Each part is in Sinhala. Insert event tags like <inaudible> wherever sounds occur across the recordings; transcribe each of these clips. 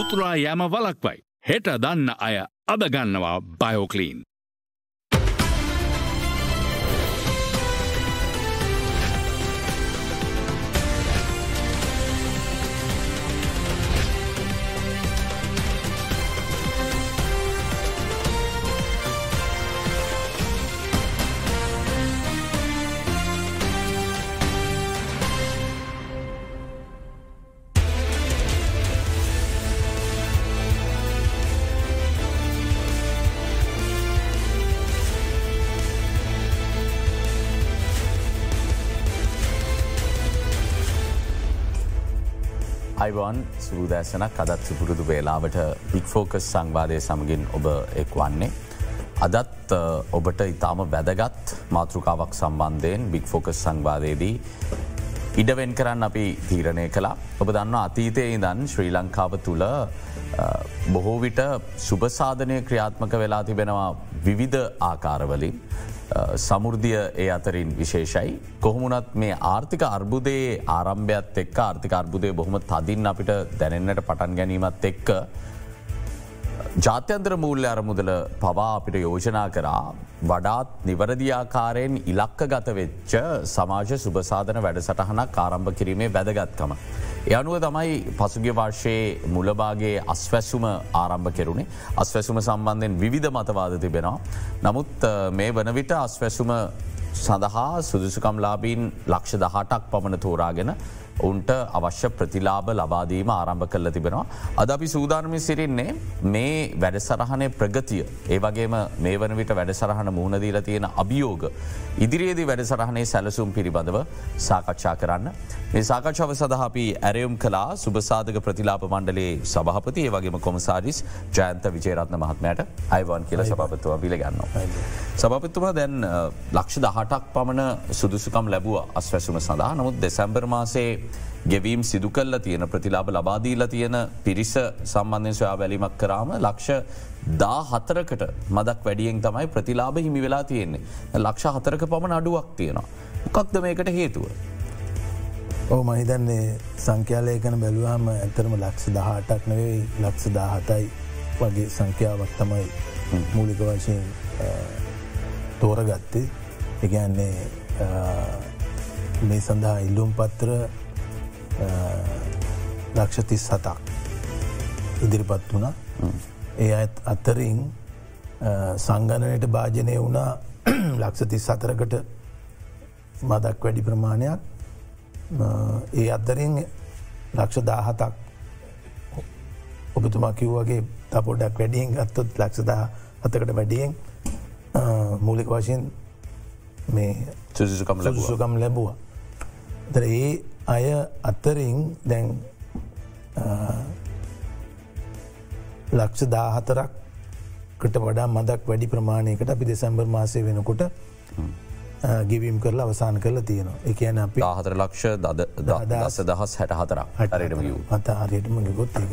උතුරා යෑම වලක්වයි. හෙට දන්න අය අදගන්නවා බයෝකලීන්. අයිවන් සුරූදෑසනක් අදත් සුපුරුදු වේලාවට බික්‍ෆෝකස් සංවාදය සමගින් ඔබ එක් වන්නේ. අදත් ඔබට ඉතාම වැදගත් මාතෘකාවක් සම්බන්ධයෙන් බික්‍ෆෝකස් සංවාදයේදී ඉඩවෙන් කරන්න අපි තීරණය කලා. ඔබ දන්න අතීතය ඉදන් ශ්‍රී ලංකාව තුළ බොහෝ විට සුභසාධනය ක්‍රියාත්මක වෙලා තිබෙනවා විවිධ ආකාරවලින්. සමුෘදිය ඒ අතරින් විශේෂයි. කොහොමුණත් මේ ආර්ථික අර්බුදයේ ආරම්භයත් එක්ක ආර්ථික අර්බුදය බොහොම තදින් අපිට දැනෙන්න්නට පටන් ගැනීමත් එක්ක. ජාත්‍යන්ත්‍ර මූල්‍ය අරමුදල පවා අපිට යෝජනා කරා වඩාත් නිවරදිආකාරයෙන් ඉලක්ක ගත වෙච්ච සමාජ සුභසාධන වැඩසටහනක් ආරම්භ කිරීමේ වැදගත්කම. යනුව තමයි පසුගිය වර්ෂයේ මුලබාගේ අස්වැසුම ආරම්භ කෙරුණේ අස්වැසුම සම්බන්ධයෙන් විධ මතවාද තිබෙනවා. නමුත් මේ වන විට අස්වැසුම සඳහා සුදුසුකම්ලාබීන් ලක්ෂ දහටක් පමණ තෝරාගෙන ඔවුන්ට අවශ්‍ය ප්‍රතිලාබ ලබාදීම ආරම්භ කරල තිබෙනවා. අද අපි සූදානමි සිරින්නේ මේ වැඩසරහනය ප්‍රගතිය. ඒ වගේම මේ වන විට වැඩසරහන මුහුණදීල තියෙන අභියෝග. ඉදිරියේදී වැඩසරහනේ සැලසුම් පිළිබඳව සාකච්ඡා කරන්න. මේ සාකච්ඡාව සඳහපි ඇරයුම් කලා සුභසාධක ප්‍රතිලාප මණ්ඩලේ සභහපති ඒ වගේම කොමසාරිස් ජයන්ත විජේරත්න මහත්මයට අයිවන් කියල සභපත්තුව පිළිගන්න. සභපත්තුම දැන් ලක්ෂ දහටක් පමණ සුදුසුකම් ලැබුව අස්වැසුම සඳහා නමුත් දෙසැම්බර් මාසේ ගෙවීම් සිදු කල්ල තියෙන ප්‍රතිලාබ ලබාදීල තියෙන පිරිස සම්බන්ධය සොයා බැලිමක් කරාම ලක්ෂ දා හතරකට මදක් වැඩියෙන් තමයි ප්‍රතිලාබ හිමි වෙලා තියෙන්නේ. ලක්ෂ හතරක පමණ අඩුවක් තියෙනවා. මොකක්ද මේකට හේතුව. ඕ මහිතන්නේ සංඛ්‍යාලයකන බැලුවහම ඇතරම ලක්ෂ දහටක් නෙවෙයි ලක්ෂ දාහතයි වගේ සංඛ්‍යාවක් තමයි මූලික වශයෙන් තෝරගත්තේ එකන්නේ මේ සඳහා ඉල්ලුම් පත්‍ර ලක්ෂ තිස් සතක් ඉදිරිපත් වුණ. ඒ අත් අත්තරින් සංගණනයට භාජනය වුණා. <clears throat> ලක්ෂ තිස් සතරකට මදක් වැඩි ප්‍රමාණයක්. ඒ අත්තරින් ලක්ෂ දාහතක් ඔබතුමා කිව්වගේ තපොඩක් වැඩියෙන් ගත්තොත් ලක්ෂදා හතකට වැඩියෙන් මූලික වශයෙන් මේ සුසුකම් ලැබවා. තර ඒ අය අත්තරින් දැන් ලක්ෂ දාහතරක්කට වඩා මදක් වැඩි ප්‍රමාණයකට අපි දෙසැම්බර් මාසය වෙනකොට ගිවීම් කරලා අවසාන කරලා තියෙනවා. එකන අපි ආහතර ලක්ෂ දස දහස් හැට හතර හටරටම අත හරියටම ගොත් එක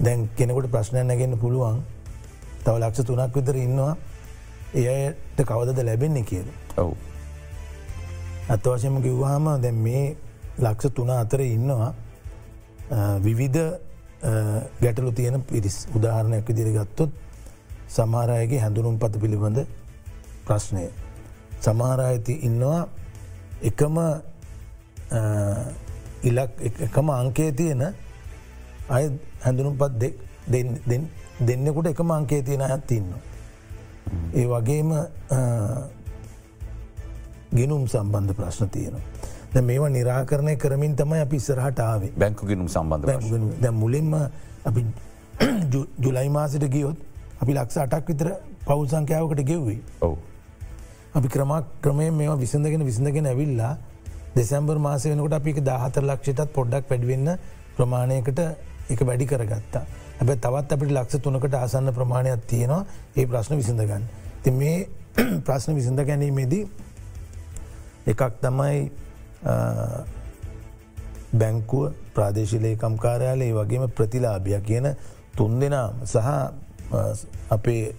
දැන් කෙනෙකුට ප්‍රශ්නය නැගන්න පුළුවන්. තව ලක්ෂ තුනක් විතර ඉන්නවා. එයට කවදද ලැබෙන්නේ කියල. ඔවු අත්වශයම කිව්වාම දැන් මේ ලක්ෂ තුන අතර ඉන්නවා විවිධ ගැටලු තියෙන පිරිස් උදාහරණයක් විදිරගත්තොත් සමහරයගේ හැඳුනුම් පත පිළිබඳ ප්‍රශ්නය. සමහරඇති ඉන්නවා එකම ඉලක් එකම අංකේ තියෙන අය හැඳුනුම් පත් දෙන්නෙකුට එකම අංකේ තියෙන ඇත් ඉන්න. ඒ වගේම ගිනුම් සම්බන්ධ ප්‍රශ්න තියෙනවා. ද මේවා නිරාකරණය කරමින් තමයි අපි ඉස්සරහට ආවේ බැංකු ගිනුම් සම්බන්ධ දැ මුලින්ම අපි <clears throat> ජුලයි මාසිට ගියොත් අපි ලක්ෂ අටක් විතර පවුල් සංඛ්‍යාවකට ගෙව්වේ ඔව අපි ක්‍රමක් ක්‍රමය මේවා විසඳගෙන විසඳගෙන ඇවිල්ලා දෙසැම්බර් මාසය වෙනකට අපි දහතර ලක්ෂයටත් පොඩ්ඩක් පැඩිවෙන්න ප්‍රමාණයකට එක වැඩි කරගත්තා. හැබ තවත් අපිට ලක්ෂ තුනකට ආසන්න ප්‍රමාණයක් තියෙනවා ඒ ප්‍රශ්න විසඳගන්න. ති මේ <clears throat> ප්‍රශ්න විසඳ ගැනීමේදී එකක් තමයි බැංකුව ප්‍රාදේශලේකම් කාරයාලේ වගේම ප්‍රතිලාභය කියන තුන් දෙනාම සහ අපේ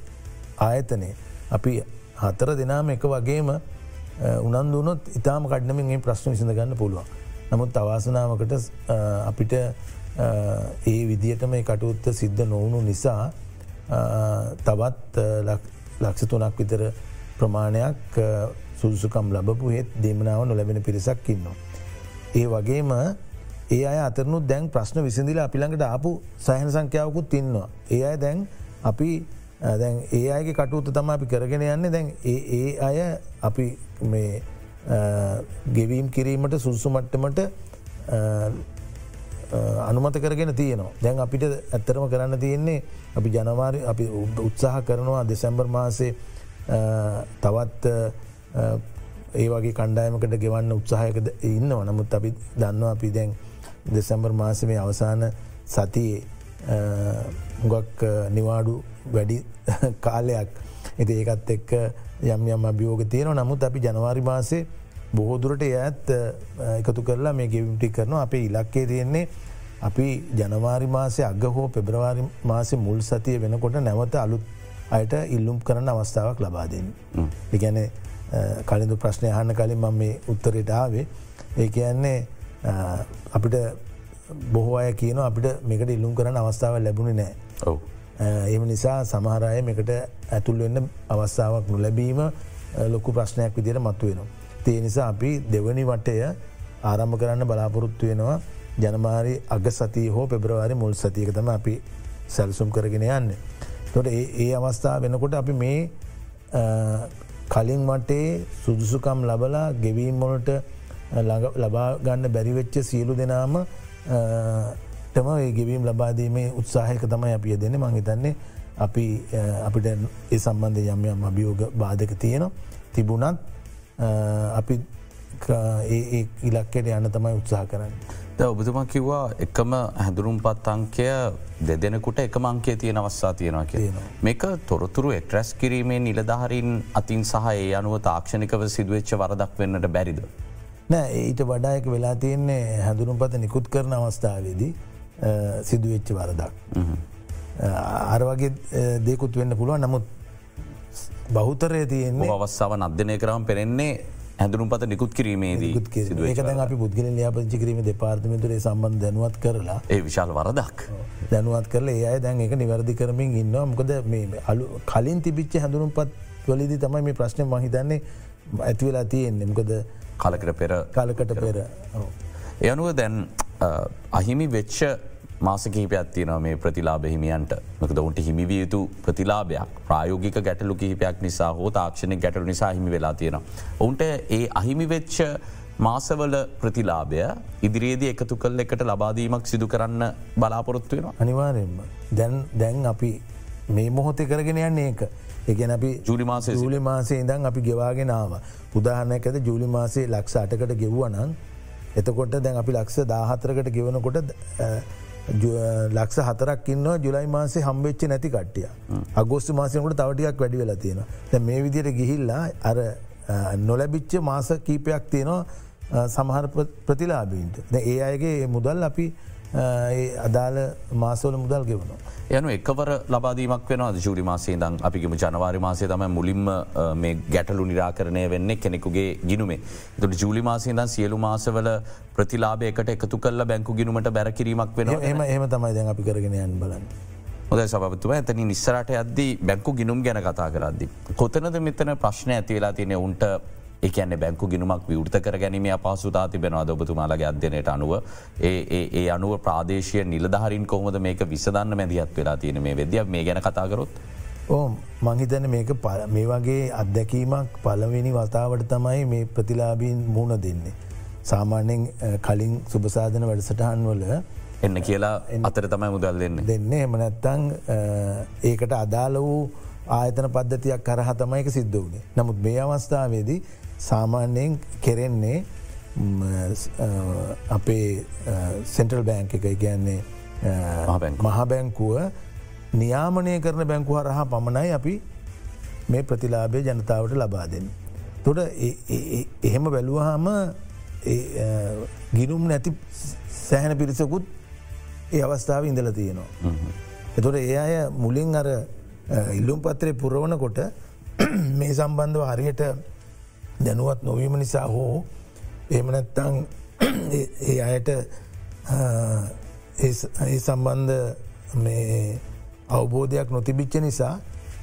ආයතනය අපි හතර දෙනාම එක වගේම උනන්දුනොත් ඉතාම කඩ්නමින් ප්‍රශ්න විසිඳ ගන්න පුළුවන්. නමුත් අවාසනාවකට අපිට ඒ විදිහට මේ කටයුත්ත සිද්ධ නොවුණු නිසා තවත් ලක්ෂ තුනක් විතර ප්‍රමාණයක් සුදුසුකම් ලබපු හෙත් දෙමනාව නොලැබෙන පිරිසක් ඉන්නවා. ඒ වගේම ඒ අය අතරනු දැන් ප්‍රශ්න විසිදිල අපිළඟට ආපු සහන සංඛ්‍යාවකුත් ඉන්නවා. ඒ අය දැන් අපි දැන් ඒ අයගේ කටුත්ත තම අපි කරගෙන යන්න දැන් ඒ අය අපි මේ ගෙවීම් කිරීමට සුල්සු මට්ටමට අනුමත කරගෙන තියනවා. දැන් අපිට ඇත්තරම කරන්න තියෙන්නේ අපි ජනවාරි අපි උත්සාහ කරනවා දෙසැම්බර් මාසේ තවත් ඒ වගේ කණ්ඩායමකට ගෙවන්න උත්සාහයකද ඉන්නවා. නමුත් අපි දන්න අපි දැන් දෙසැම්බර් මාසමේ අවසාන සතියේ හුගක් නිවාඩු වැඩි <laughs> කාලයක්. ඇති ඒකත් එක්ක යම් යම් අභියෝග තියෙන නමුත් අපි ජනවාරි මාසේ බොහෝදුරට ඇත් එකතු කරලා මේ ගෙවිම්ටි කරනවා. අපේ ඉලක්කේ තියෙන්නේ අපි ජනවාරි මාසය අග හෝ පෙබ්‍රවාරි මාසය මුල් සතිය වෙනකොට නැවත අලුත් අයට ඉල්ලුම් කරන අවස්ථාවක් ලබාදෙන්. එකැන කලින්දු ප්‍රශ්නය අහන්න කලින් මේ උත්තරයට ආවේ ඒ කියන්නේ අපිට බොහෝ අය කියන අපිට මේකට ඉල්ලුම් කරන අවස්ථාව ලැබුණේ නෑ. එම නිසා සමහරය මේකට ඇතුල් වෙන්න අවස්ථාවක් නොලැබීම ලොකු ප්‍රශ්නයක් විදිර මත්තුවෙනවා. තේ නිසා අපි දෙවනි වටය ආරම්භ කරන්න බලාපොරොත්තු වෙනවා ජනමාරි අග සතිය හෝ පෙබ්‍රවාරි මුල් සතියක තම අපි සැල්සුම් කරගෙන යන්න. තොට ඒ අවස්ථා වෙනකොට අපි මේ කලින් මටේ සුදුසුකම් ලබලා ගෙවීම්මොලට ලබා ගන්න බැරිවෙච්ච සියලු දෙනාම තම ගෙවීම් ලබාදීමේ උත්සාහයක තමයි අපිය දෙන්න මංහිතන්නේ අපි අපිට ඒ සම්බන්ධ යම් යම් අභියෝග බාධක තියෙනවා තිබුණත් අපි ඒ ඉලක්කයට යන්න තමයි උත්සාහ කරන්න. ඔබතුමා කිව්වා එකම හැඳුරුම් පත් අංකය දෙදෙනකුට එක මංකේ තියෙන අවස්සා තියෙනවා කියනවා. මේක තොරතුරු එක්ට්‍රැස් කිරීමේ නිලධහරින් අතින් සහ ඒ අනුව තාක්ෂණිකව සිදුවච්ච වරදක් වෙන්නට බැරිද. නෑ ඊට වඩායක වෙලා තියෙන්නේ හැඳුරුම් පත නිකුත් කරන අවස්ථාවේදී සිදුවෙච්ච වරදක්. අර වගේ දෙකුත් වෙන්න පුළුවන් නමුත් බෞතරය තියෙන්නේ අවස්සාාව අධ්‍යනය කරම් පෙරෙන්නේ හැඳරුම් පත නිකුත් කිරීමේදී ඒක අපි පුද්ගල ්‍යාපචි කිරීම දෙපාර්තමතුරේ සම්බන්ධ දැනුවත් කරලා ඒ විශාල වරදක්. දැනුවත් කරලා ඒ අය දැන් එක නිවැරදි කරමින් ඉන්න මොකද මේ අලු කලින් තිබිච්ච හැඳුරුම් පත් වලදි තමයි මේ ප්‍රශ්නය මහිතන්නේ ඇතිවෙලා තියෙන්නේ. මොකද කලකට පෙර කාලකට පෙර. ඒ අනුව දැන් අහිමි වෙච්ච මාසකහිපයක් තියන මේ ප්‍රතිලාබ හිමියන්ට මක ඔවුන්ට හිමිවිය යුතු ප්‍රතිලාභයක් ප්‍රායෝගික ගැටලු කිහිපයක් නිසා හෝ තාක්ෂණය ගැටලු නිසා හිමි වෙලා තියෙන. ඔවුන්ට ඒ අහිමි වෙච්ච මාසවල ප්‍රතිලාභය ඉදිරියේදී එකතු කල් එකට ලබාදීමක් සිදු කරන්න බලාපොරොත්තු වෙන. අනිවාරයෙන්ම දැන් දැන් අපි මේ මොහොතේ කරගෙන යන්නේ ඒක. එකන අපි ජුලි මාසේ ජුලි මාසේ ඉදන් අපි ගෙවාගෙනාව. උදාහරණයක් ඇත ජුලි මාසේ ලක්ෂ අටකට ගෙව්වනන් එතකොට දැන් අපි ලක්ෂ දාහතරකට ගෙවනකොට ලක්ෂ හතරක් ඉන්න ජුලයි මාසේ හම්බෙච්ච නැති කට්ටිය. අගෝස්තු මාසයකට තවටියක් වැඩි වෙලා තියෙන මේ විදියට ගිහිල්ලා අර නොලැබිච්ච මාස කීපයක් තියෙනවා සමහර ප්‍රතිලාබීන්ට ඒ අයගේ මුදල් අපි අදාළ මාසවල මුදල් ගෙවනවා. යනු එකවර ලබාදීමක් වෙන ජූරි මාසේ දං අපිගම ජනවාරි මාසේ තම මුලින්ම මේ ගැටලු නිරාකරණය වෙන්නේ කෙනෙකුගේ ගිනුමේ. තුට ජූලි මාසේ දන් සියලු මාසවල ප්‍රතිලාබයකට එකතු කල්ල බැංකු ගිනුමට බැරකිරීමක් වෙන එම එහම තමයි දැන් අපි කරගෙන යන් බලන්න. හොද සබතුම ඇතනි නිස්සරට අද්දී බැංකු ගිනුම් ගැන කතා කරද්දි. කොතනද මෙතන ප්‍රශ්න ඇතිවෙලා තියනෙ උන්ට එකන්න බැංකු ගිනුමක් විවෘත කර ගැනීම පහසුතා තිබෙනවා ඔබතුමාලගේ අධ්‍යනයට අනුව ඒ අනුව ප්‍රාදේශය නිලධහරින් කොහොමද මේක විසදන්න මැදිහත් වෙලා තියෙන මේ වෙද්‍ය මේ ගැන කතාකරොත්. ඕ මංහිතන මේක මේ වගේ අත්දැකීමක් පලවෙනි වතාවට තමයි මේ ප්‍රතිලාබීන් මුණ දෙන්නේ. සාමාන්‍යෙන් කලින් සුභසාධන වැඩසටහන් වල එන්න කියලා අතර තමයි මුදල් දෙන්න. දෙන්න එම නැත්තං ඒකට අදාළ වූ ආයතන පද්ධතියක් කරහ තමයික සිද්ධ වනේ. නමුත් මේ අවස්ථාවේදී සාමාන්‍යයෙන් කෙරෙන්නේ අපේ සෙන්ටල් බෑංක එක කියන්නේ මහබැංකුව නියාමනය කරන බැංකු හරහා පමණයි අපි මේ ප්‍රතිලාබය ජනතාවට ලබා දෙන්න. තොට එහෙම බැලුවහම ගිනුම් නැති සෑහන පිරිසකුත් ඒ අවස්ථාව ඉඳල තියෙනවා. එතොට ඒ අය මුලින් අර ඉල්ලුම් පත්‍රය පුරවනකොට මේ සම්බන්ධව හරියට දැනුවත් නොවීම නිසා හෝ එහමනැත්තං <clears throat> ඒ අයට ඒ සම්බන්ධ මේ අවබෝධයක් නොතිබිච්ච නිසා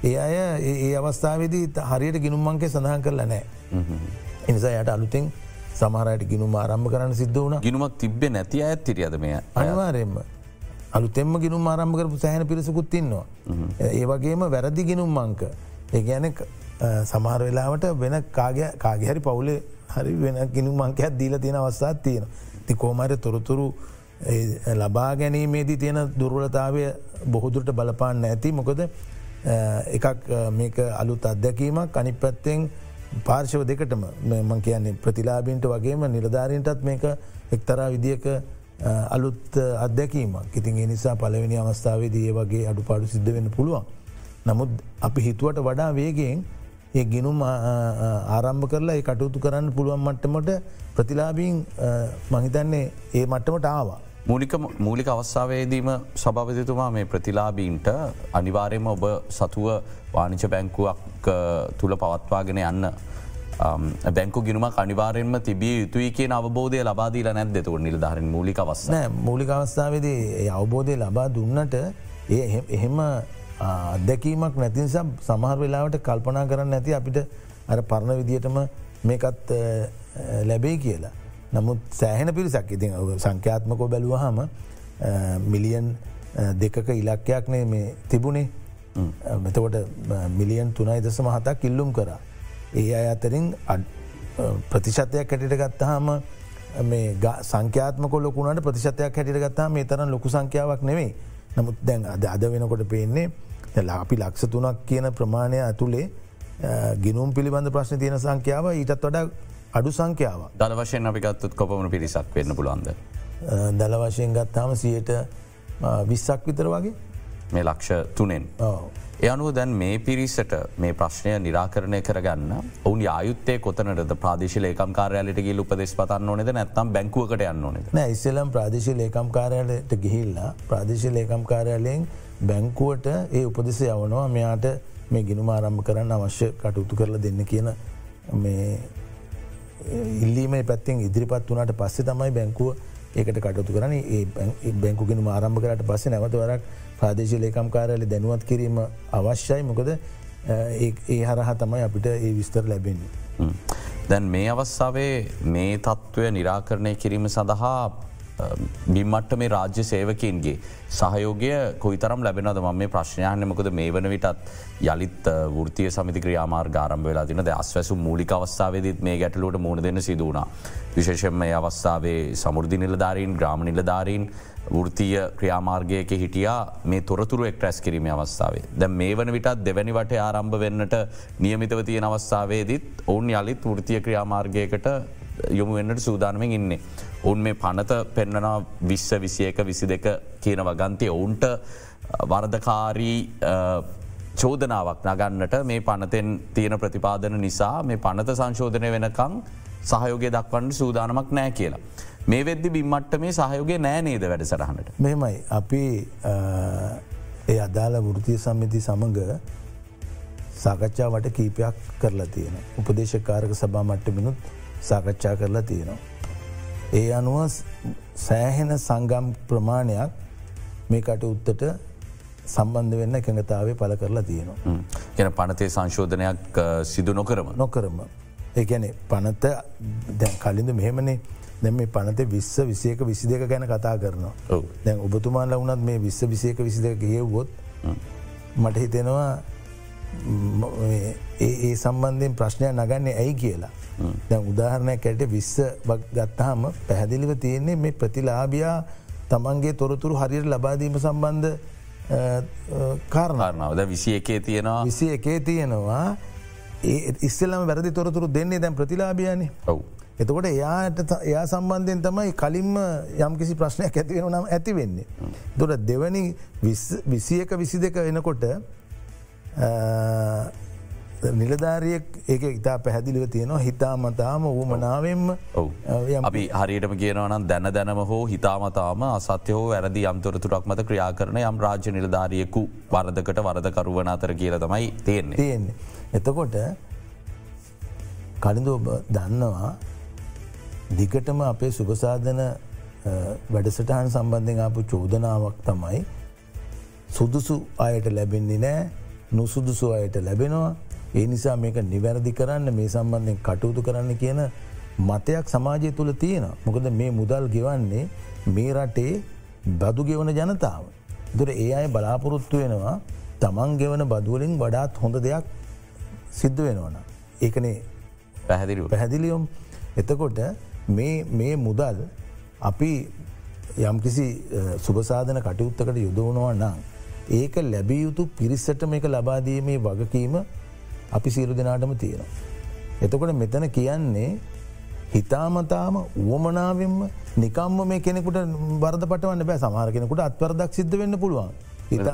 ඒ අය ඒ අවස්ථාවේදී හරියට ගිනුම්මන්ගේ සඳහන් කරලා නෑ. එනිසා යට අලුතෙන් සමහරයට ගිනුම් ආරම්භ කරන්න සිද්ධ වුණ ගිනුමක් තිබ්බේ නැති ඇත් තිරියද මේ අනිවාරයෙන්ම අලුතෙම ගිනුම් ආරම්භ කරපු සෑහන පිරිසකුත් ඉන්නවා. ඒ වගේම වැරදි ගිනුම් මංක. ඒ ගැන සමහර වෙලාවට වෙන කාගහරි පවුලේ හරි වෙන ගිනු මංකයක් දීල තියෙන අවස්සාත් තියෙන. ති කෝමර තොරතුරු ලබා ගැනීමේදී තියෙන දුර්වලතාවය බොහොදුරට බලපාන්න ඇති මොකද එකක් මේක අලුත් අත්දැකීමක් අනි පැත්තෙන් පාර්ශව දෙකටම මං කියන්නේ ප්‍රතිලාබීන්ට වගේම නිලධාරීන්ටත් මේක එක්තරා විදික අලුත් අත්දැකීමක් ඉතින් නිසා පලවෙනි අවස්ථාවේදී ඒ වගේ අඩුපාඩු සිද්ධ වෙන්න පුළුවන්. නමුත් අපි හිතුවට වඩා වේගෙන් ඒ ගිනුම් ආරම්භ කරලා ඒ කටයුතු කරන්න පුළුවන් මට්ටමට ප්‍රතිලාබීන් මහිතන්නේ ඒ මට්ටමට ආවා. මූලික මූලික අවස්ථාවේදීම සභාපතිතුමා මේ ප්‍රතිලාබීන්ට අනිවාරයම ඔබ සතුව වානිච බැංකුවක් තුළ පවත්වාගෙන යන්න බැංකු ගිනුම අනිවාරෙන්ම තිබිය යුතුයි කිය අවබෝධය ලබාදීල නැත් දෙතුව නිල්ධාරෙන් මූලික අවස්ස මූලික අවස්ථාවේදී අවබෝධය ලබා දුන්නට ඒ එහෙම අත්දැකීමක් නැතිනිසා සමහර වෙලාවට කල්පනා කරන්න ඇති අපිට අර පරණ විදිහටම මේකත් ලැබේ කියලා. නමුත් සෑහෙන පිරිසක් ඉතින් සංඛ්‍යාත්මකෝ බැලුවහම මිලියන් දෙකක ඉලක්කයක්නේ මේ තිබුණේ මෙතකොට මිලියන් තුනයි දස මහතක් ඉල්ලුම් කර. ඒ අය අතරින් ප්‍රතිශතයක් හැටිට ගත්තහම මේ සංඛ්‍යාත්මක ලොකුණට ප්‍රතිශතයක් හැටිට ගත්තා මේ තරන් ලොකු සංඛ්‍යාවක් නෙවෙයි නමුත් දැන් අද අද වෙනකොට පේන්නේ අපි ලක්ෂ තුනක් කියන ප්‍රමාණය ඇතුළේ ගිනුම් පිළිබඳ ප්‍රශ්න තියෙන සංඛ්‍යාව ඊටත් වඩා අඩු සංඛ්‍යාව දල වශයෙන් අපිගත්තුත් කොපමන පිරිසක් වෙන්න පුළන්ද. දල වශයෙන් ගත්තාම සියයට විස්සක් විතර වගේ. මේ ලක්ෂ තුනෙන්. ඒ අනුව දැන් මේ පිරිසට මේ ප්‍රශ්නය නිරාකරණය කරගන්න ඔවුන් ආයුත්තේ කොතනට ප්‍රාදේශ ලේකම් කාරයාලට ගිල් උපදෙස් පතන්න ඕනෙද? නැත්තම් බැංකුවකට යන්න ඕනෙද? නෑ ඉස්සලම් ප්‍රාදේශ ලේකම් කාරයාලට ගිහිල්ලා ප්‍රාදේශ ලේකම් කාරයාලයෙන් බැංකුවට ඒ උපදෙස යවනවා. මෙයාට මේ ගිනුම ආරම්භ කරන්න අවශ්‍ය කටයුතු කරලා දෙන්න කියන මේ ඉල්ලීම පැත්තිෙන් ඉදිරිපත් වනට පස්සේ තමයි බැංකුව ඒකට කටතු කරන බැංකුගෙන ආරම්භ කරට පස්සේ නැවතවරක් ප්‍රාදේශ ලේකම් කාරල දැනුවත් කිරීම අවශ්‍යයි. මොකද ඒ හරහ තමයි අපිට ඒ විස්තර ලැබෙන්නේ. දැන් මේ අවස්ථාවේ මේ තත්ත්වය නිරාකරණය කිරීම සඳහා බිම්මට්ට මේ රාජ්‍ය සේවකන්ගේ සහයෝගය කොයිතරම් ලැබෙනද ම මේ ප්‍රශ්නයන්න මොකද මේ වන විටත් යළිත් ෘතිය සමිති ක්‍රියාමාර් ගාරම්භ වෙලා තිනද අස්වැසු මූලික අවස්ථාවේදත් මේ ගැටලුවට මුණ දෙන්න සිදුවනා. විශේෂෙන් මේ අවස්ථාවේ සමුෘදි නිලධාරීන් ග්‍රාම නිලධාරීන් ෘතිය ක්‍රියාමාර්ගයක හිටියා මේ තොරතුරු එක් රැස් කිරීම අවස්ථාවේ. දැ මේ වන විටත් දෙවැනි වට ආරම්භ වෙන්නට නියමිතව තියෙන අවස්ථාවේදත් ඔවුන් යළිත් ෘතිය ක්‍රියාමාර්ගයකට යොමු වෙන්නට සූදානමින් ඉන්නේ. ඔවුන් මේ පනත පෙන්න්නනා විශ්ව විසියක විසි දෙක කියන වගන්තය ඔවුන්ට වර්ධකාරී චෝදනාවක් නගන්නට මේ පනතෙන් තියෙන ප්‍රතිපාදන නිසා මේ පනත සංශෝධනය වෙනකං සහයෝගය දක්වන්න සූදානමක් නෑ කියලා. මේ වෙද්දි බිම්මට්ට මේ සහයෝගේ නෑ නේද වැඩ සටහනට. මෙමයි අපි ඒ අදාළ වෘතිය සම්මිති සමඟ සාකච්ඡාවට කීපයක් කරලා තියෙන. උපදේශකාරක සභා මට්ටමිනුත් සාකච්ඡා කරලා තියෙනවා. ඒ අනුව සෑහෙන සංගම් ප්‍රමාණයක් මේ කටයුත්තට සම්බන්ධ වෙන්න එකඟතාවේ පල කරලා තියෙනවා. ගැන පනතේ සංශෝධනයක් සිදු නොකරම නොකරම. ඒගැන පනත කලින්ද මෙහෙමනේ දැම මේ පනත විශ්ව විසයක විසි දෙක ගැන කතා කරනවා. දැන් ඔබතුමාල වනත් මේ විශ්ව විසයක විසි දෙක ගෙව්වොත් මට හිතෙනවා ඒ සම්බන්ධයෙන් ප්‍රශ්නයක් නගන්නේ ඇයි කියලා. දැ උදාහරණයක් ඇයට විශ්ස ගත්තහම පැහැදිලිව තියෙන්නේ මේ ප්‍රතිලාබියා තමන්ගේ තොරතුරු හරියට ලබාදීම සම්බන්ධ කාරණාවද විසි එකේ තියෙනවා. විසි එකේ තියෙනවා. ඒ ඉස්සලම වැරදි තොරතුරු දෙන්නේ දැන් ප්‍රතිලාබියන ඔවු. එතකොට එයාට එයා සම්බන්ධයෙන් තමයි කලින්ම යම් කිසි ප්‍රශ්නයක් ඇතිවෙන නම් ඇති වෙන්නේ. දොට දෙවනි විසියක විසි දෙක වෙනකොට නිලධාරියෙක් ඒක ඉතා පැහැදිලිව තියෙනවා හිතාමතාම ඌමනාවෙන්ම අපි හරියටම කියනවනම් දැන දැනම හෝ හිතාමතාම අසත්‍ය හෝ වැරදි අම්තොරතුරක් මත ක්‍රියා කරන යම් රාජ්‍ය නිලධාරියෙකු වරදකට වරදකරුවන අතර කියල තමයි තියෙන්නේ. තියෙන්නේ. එතකොට කලින්ද ඔබ දන්නවා දිගටම අපේ සුභසාධන වැඩසටහන් සම්බන්ධෙන් ආපු චෝදනාවක් තමයි සුදුසු අයට ලැබෙන්නේ නෑ නුසුදුසු අයට ලැබෙනවා ඒ නිසා මේක නිවැරදි කරන්න මේ සම්බන්ධයෙන් කටයුතු කරන්න කියන මතයක් සමාජය තුළ තියෙන. මොකද මේ මුදල් ගෙවන්නේ මේ රටේ බදු ගෙවන ජනතාව. දුර ඒ අය බලාපොරොත්තු වෙනවා තමන් ගෙවන බදුවලින් වඩාත් හොඳ දෙයක් සිද්ධ වෙනවන. ඒකනේ පැහැදිලි පැහැදිලියොම් එතකොට මේ මුදල් අපි යම්කිසි සුභසාධන කටයුත්තකට යොදවනවා නම්. ඒක ලැබිය යුතු පිරිස්සට මේක ලබාදීමේ වගකීම අපි සියලු දෙනාටම තියෙනවා. එතකොට මෙතන කියන්නේ හිතාමතාම වුවමනාවෙන්ම නිකම්ම මේ කෙනෙකුට බරද පටවන්න බෑ සමහර කෙනෙකුට අත්වරදක් සිද්ධ වෙන්න පුළුවන්.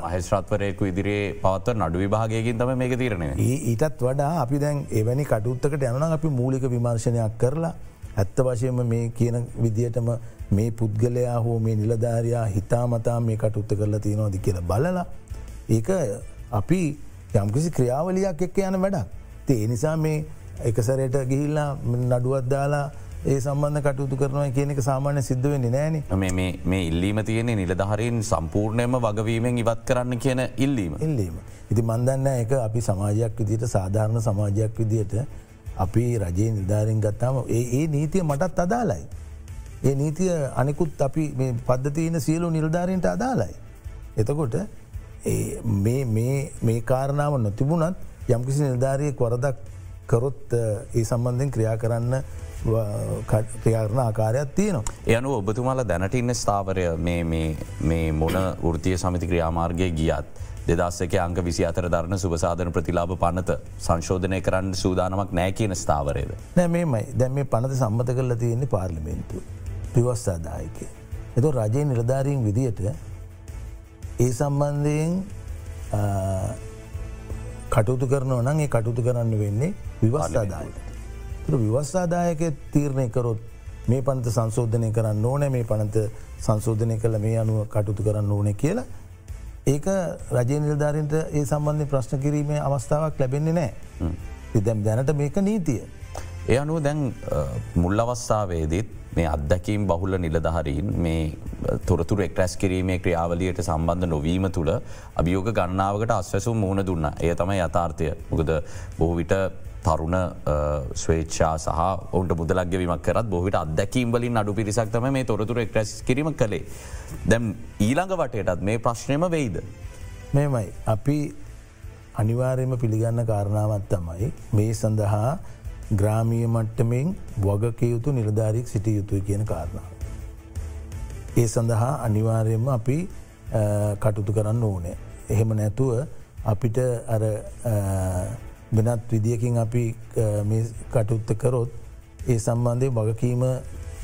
අහිස්ත්‍රත්වරයකු ඉදිරියේ පවත්ව නඩු විභාගයකින් තම මේක තිරණය. ඊටත් වඩා අපි දැන් එවැනි කටුත්තකට යන අපි මූලික විමර්ශනයක් කරලා ඇත්ත වශයම මේ කියන විදිහටම මේ පුද්ගලයා හෝ මේ නිලධාරයා හිතාමතා මේ කටුත්ත කරලා තියෙනවාදි කියල බලලා ඒක අපි යම්කිසි ක්‍රියාවලියක් එක්ක යන වැඩක්. ඒ නිසා මේ එකසරයට ගිහිල්ලා නඩුවත් දාලා ඒ සම්බන්ධ කටයුතු කරනවා කියන එක සාමාන්‍ය සිද්ධ වෙන්නේ නෑන මේ ඉල්ලීම තියන්නේ නිලධහරින් සම්පූර්ණයම වගවීමෙන් ඉවත් කරන්න කියන ඉල්ලීම. ඉල්ලීම. ඉති මන්දන්න එක අපි සමාජයක් විදිට සාධාරණ සමාජයක් විදියට අපි රජයේ නිධාරින් ගත්තාම ඒ ඒ නීතිය මටත් අදාලයි. ඒ නීතිය අනෙකුත් අපි පද්ධතියන සියලු නිර්ධාරයට අදාලයි. එතකොට මේ කාරණාව නොතිබුණත් යම්කිසි නිර්ධාරය කොරදක් කරොත් ඒ සම්බන්ධෙන් ක්‍රියා කරන්න ක්‍රියාරණ ආකාරයක් තියනවා. යනු ඔබතුමාල දැනට ඉන්න ස්ථාවරය මේ මොන ෘතිය සමිති ක්‍රියාමාර්ගය ගියත්. දෙදස්සක අංක විසි අතර ධරණ සුපසාධන ප්‍රතිලාබ පනත සංශෝධනය කරන්න සූදානමක් නෑ කියන ස්ථාවරයද. නෑ මේමයි දැන් මේ පනත සම්මත කරලා තියෙන්නේ පාර්ලිමෙන්තු පිවස්සාදායක. එතු රජය නිලධාරීන් විදියට ඒ සම්බන්ධයෙන් කටුතු කරන නන් ඒ කටුතු කරන්න වෙන්නේ විවස්සාදායක. විවස්සාදායක තීරණය කරොත් මේ පනත සංශෝධනය කරන්න ඕනෑ මේ පනත සංශෝධනය කළ මේ අනුව කටුතු කරන්න ඕන කියලා ඒක රජය නිලධාරන්ට ඒ සම්බන්ධය ප්‍රශ්න කිරීමේ අවස්ථාවක් ලැබෙන්නේ නෑ. ඉදැම් දැනට මේක නීතිය. ඒ අනුව දැන් මුල් අවස්ථාවේදීත් මේ අත්දැකීම් බහුල නිලධහරීන් මේ තොරතුර එක්රැස් කිරීමේ ක්‍රියාවලියට සම්බන්ධ නොවීම තුළ අභියෝග ගන්නාවකට අස්වැසු මුණ දුන්න ඒ තමයි යථාර්ථය මොකද බොහවිට තරුණ ස්වේච්ෂා සහ ඔන්ට මුදලක්ගවීමක් කරත් බොහිට අදැකීම් වලින් අඩු පිරිසක් තම මේ තොරතුර එක්රැස් කිරීම කළේ. දැම් ඊළඟ වටයටත් මේ ප්‍රශ්නයම වෙයිද. මෙමයි අපි අනිවාර්යම පිළිගන්න කාරණාවත් තමයි මේ සඳහා ග්‍රාමීය මට්ටමෙන් වගකයුතු නිලධාරික් සිටිය යුතුයි කියන කාරණාව. ඒ සඳහා අනිවාර්යම අපි කටුතු කරන්න ඕනේ. එහෙම නැතුව අපිට අර වෙනත් විදිියකින් අපි කටුත්ත කරොත් ඒ සම්බන්ධය වගකීම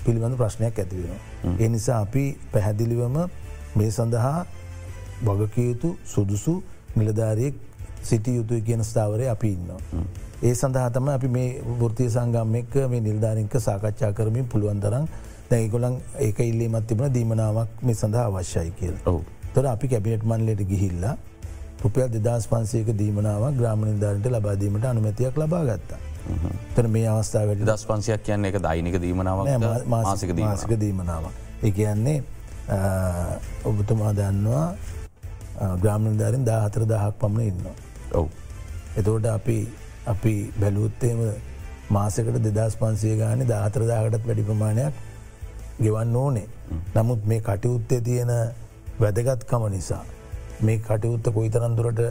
පිළිබඳ ප්‍රශ්නයක් ඇතිවෙන. ඒ නිසා අපි පැහැදිලිවම මේ සඳහා වගකයුතු සුදුසු නිලධාරයෙක් සිටි යුතුයි කියන ස්ථාවරය අපි ඉන්නවා. ඒ සඳහතම අපි මේ ෘතිය සංගම් එක්ක මේ නිල්ධාරින්ක සාකච්ඡා කරමින් පුළුවන්තරම් දැයිගොලන් ඒක ඉල්ලීමත් තිබන දීමනාවක් මේ සඳහා අවශ්‍යයි කියල. තොර අපි කැබිනට් මන්ලට ගිහිල්ලා රුපියල් දෙදස් පන්සේක දීමනාව ග්‍රාම නිධාරට ලබාදීමට අනුමැතියක් ලබා ගත්තා. තන මේ අවස්ථාවට දස් පන්සියක් කියන්න එක දෛනික දීමනාව මාසික මාසික දීමනාව. ඒ කියන්නේ ඔබතුමා දන්නවා ග්‍රාමනිධාරින් දාහතර දහක් පමණ ඉන්නවා. ඔවු. එතෝට අපි අපි බැලුත්තේම මාසකට දෙදස් පන්සිය ගාන දාහතර දාකටත් වැඩි ප්‍රමාණයක් ගෙවන්න ඕනේ. නමුත් මේ කටයුත්තේ තියෙන වැදගත්කම නිසා. මේ කටයුත්ත කොයිතරන්දුරට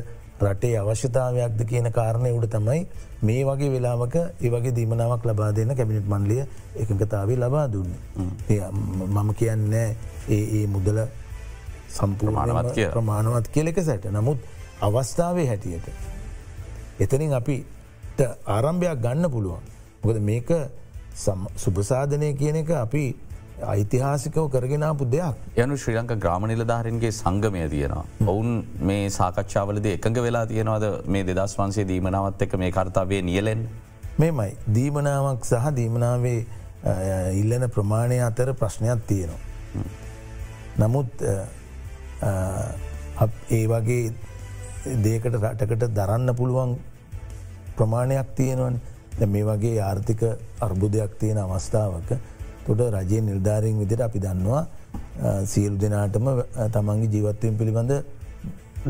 රටේ අවශ්‍යතාවයක්ද කියන කාරණය උඩ තමයි මේ වගේ වෙලාමක ඒවගේ දීමනාවක් ලබා දෙන්න කැමිනිට් මන්ලිය එකඟතාවේ ලබා දුන්න. මම කියන්නේ ඒ ඒ මුදල සම්පූර්ණවත් කිය ප්‍රමාණවත් කියලෙක සැට නමුත් අවස්ථාවේ හැටියට. එතනින් අපිට ආරම්භයක් ගන්න පුළුවන්. මොකද මේක සුභසාධනය කියන එක අපි ඓතිහාසිකව කරගෙනපු දෙයක්. යනු ශ්‍රී ලංක ග්‍රාමනිලධාරන්ගේ සංගමය තියෙනවා. ඔවුන් මේ සාකච්ඡාවලද එකඟ වෙලා තියෙනවද මේ දෙදස් වන්සේ දීමනාවත් එක මේ කර්තාවේ නියලෙන්. මෙමයි දීමනාවක් සහ දීමනාවේ ඉල්ලන ප්‍රමාණය අතර ප්‍රශ්නයක් තියෙනවා. නමුත් ඒ වගේ දේකට රටකට දරන්න පුළුවන් ප්‍රමාණයක් තියෙනවන් මේ වගේ ආර්ථික අර්බුදයක් තියෙන අවස්ථාවක තොට රජයේ නිර්ධාරයෙන් විදිර අපි දන්නවා සියලු දෙනාටම තමන්ගේ ජීවත්වයෙන් පිළිබඳ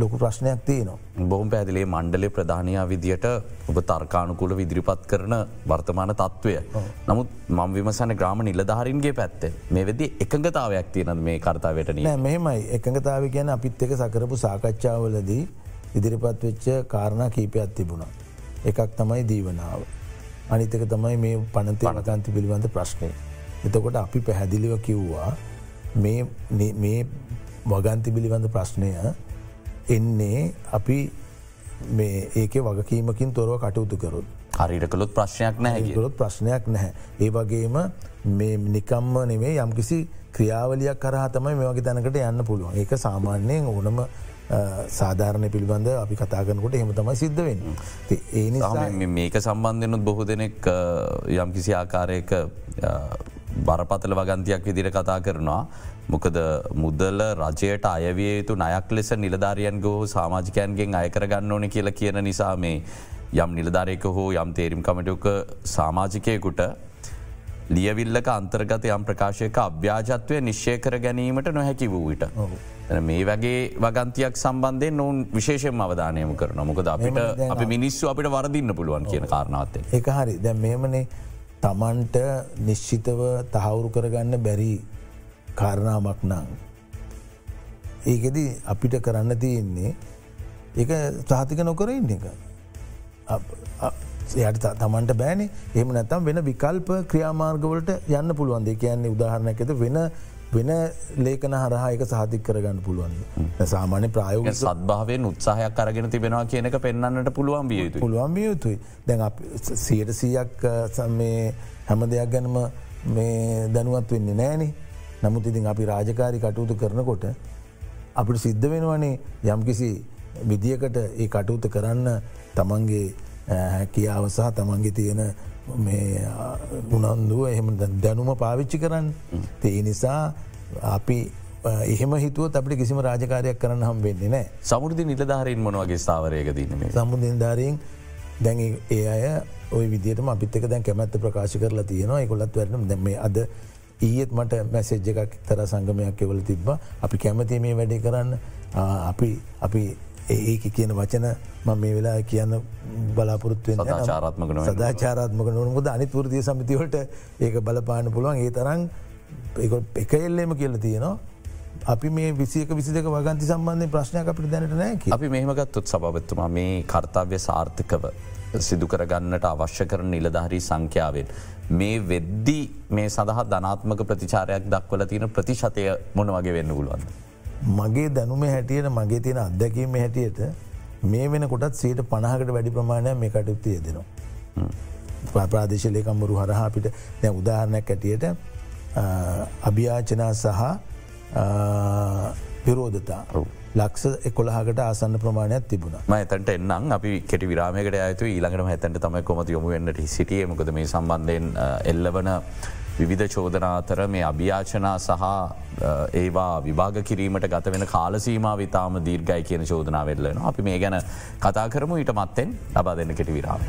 ලොකු ප්‍රශ්නයක් තියනවා. බොහම් පැදිලේ මණ්ඩලේ ප්‍රධානයා විදියට ඔබ තර්කානුකුල විදිරිපත් කරන වර්තමාන තත්ත්වය. නමුත් මං විමසන ග්‍රාම නිලධාරින්ගේ පැත්තේ මේ වෙදි එකඟතාවයක් තියෙනද මේ කර්තාවයට නෑ මෙහෙමයි එකඟතාව ගැන අපිත් එක සකරපු සාකච්ඡාවලදී ඉදිරිපත් වෙච්ච කාරණා කීපයක් තිබුණා. එකක් තමයි දීවනාව. අනිතක තමයි මේ පනති අනකන්ති පිළිබඳ ප්‍රශ්නය. එතකොට අපි පැහැදිලිව කිව්වා මේ වගන්ති පිළිබඳ ප්‍රශ්නය එන්නේ අපි ඒක වගකීමකින් තොරව කටයුතු කරුත්. හරිට කළොත් ප්‍රශ්නයක් නැහැ කළොත් ප්‍රශ්නයක් නැහැ. ඒ වගේම මේ නිකම්ම නෙවේ යම්කිසි ක්‍රියාවලියක් කරහතමයි මේ වගේ තැනකට යන්න පුළුවන් ඒක සාමාන්‍යයෙන් ඕනම සාධාරණය පිළිබඳ අපි කතාගනකොට හෙම තමයි සිද්ධ වෙන්න. ඒ මේක සම්බන්ධයනුත් බොහෝ දෙනෙක් යම්කිසි ආකාරයක බරපතල වගන්තියක් විදිර කතා කරනවා. මොකද මුදල රජයට අයවිය යුතු නයක් ලෙස නිලධාරියන් ගෝ සාමාජිකයන්ගෙන් අයකරගන්න ඕන කියලා කියන නිසා මේ යම් නිලධාරයක හෝ යම් තේරීම් කමටක සාමාජිකයකුට ලියවිල්ලක අන්තර්ගත යම් ප්‍රකාශයක අභ්‍යාජත්වය නිශ්ෂය කර ගැනීමට නොහැකි වූට. මේ වගේ වගන්තියක් සම්බන්ධය නොවන් විශේෂෙන් අවධානයම කරන මොකද අපිට අපි මිනිස්සු අපිට වරදින්න පුළුවන් කියන කාරණාවත්තේ. එක හරි දැ මේමනේ තමන්ට නිශ්චිතව තහවුරු කරගන්න බැරි කාරණාවක් නං. ඒකෙද අපිට කරන්න තියෙන්නේ ඒක සාතික නොකර ඉන්න එක. යට තමන්ට බෑනේ එම නැතම් වෙන විකල්ප ක්‍රියාමාර්ගවලට යන්න පුළුවන් දෙ කියන්නේ උදාහරණයක් ඇත වෙන වෙන ලේකන හරහායක සාතික් කරගන්න පුළුවන්. සාමාන්‍ය ප්‍රයෝග සත්භාවෙන් උත්සාහයක් කරගෙන තිබෙනවා කියනක පෙන්න්නට පුළුවන් බිය යුතු පුළුවන් බිය යුතුයි. දැන් සියට සීයක් මේ හැම දෙයක් ගැනම මේ දැනුවත් වෙන්නේ නෑනේ නමුත් ඉතින් අපි රාජකාරි කටයුතු කරනකොට අපිට සිද්ධ වෙනවනේ යම්කිසි විදිකට ඒ කටයුතු කරන්න තමන්ගේ හැකියාව සහ තමන්ගේ තියෙන උනන්දුව එහෙම දැනුම පාවිච්චි කරන්න. ඒ නිසා අපි එහෙම හිතුව අපට කිසිම රාජකාරයක් කරන්න හම් වෙන්නේ නෑ සමුෘදි නිලධාරීන් මොනවගේ ස්ථාවරයක දීම සමුදින්ධාරීන් දැන් ඒ අය ඔය විදිට අපිතක දැන් කැමැත්ත ප්‍රකාශ කරලා තියෙනවා. එකොලත් වැරන දැම අද ඊයත් මට මැසේජ් එකක් තර සංගමයක් එවල තිබ්බ. අපි කැමති මේ වැඩේ කරන්න. අපි අපි ඒක කියන වචන ම මේ වෙලා කියන්න බලාපොරත්තුව චාරත්මක සදාචාරත්මක නොනමුද අනිත් වෘතිය සමිතිවට ඒක බලපාන පුළුවන්. ඒ තරන් එක එල්ලේම කියල තියෙනවා. අපි මේ විසික විසික වගන්ති සම්බන්ධය ප්‍රශ්නයක් අපිට දැනට නෑ අපි මෙහමගත්තුත් සභවත්තුමා මේ කර්තාව්‍ය සාර්ථකව සිදු කරගන්නට අවශ්‍ය කරන නිලධහරී සංඛ්‍යාවෙන්. මේ වෙද්දි මේ සඳහා ධනාත්මක ප්‍රතිචාරයක් දක්වල තියෙන ප්‍රතිශතය මොන වගේ වෙන්න පුළුවන්. මගේ දැනුම හැටියට මගේ තියෙන අත්දැකීම හැටියට මේ වෙන කොටත් සීට පණහකට වැඩි ප්‍රමාණය මේ කටයුත්තය දෙනවා. ප්‍රාදේශලයකම්බරු හරහා අපිට දැ උදාහරණයක් ඇටියට අභ්‍යාචනා සහ විරෝධතා ලක්ෂ එකොළහකට ආසන්න ප්‍රමාණයක් තිබුණ. ම ඇතට එන්නම්. අපි කෙටි විරාමකට ඇතු ඊළඟට ඇතට තමයි කොමති යොමු වන්නට සිටිය. මොකද මේ සම්බන්ධයෙන් එල්ලවන විවිධ චෝදනා අතර මේ අභ්‍යාචනා සහ ඒවා විභාග කිරීමට ගත වෙන කාලසීම විතාම දීර්ගයි කියන චෝදනා වෙල්ලන අපි මේ ගැන කතා කරමු ඊට මත්තෙන් ලබා දෙන්න කෙටි විරාමය.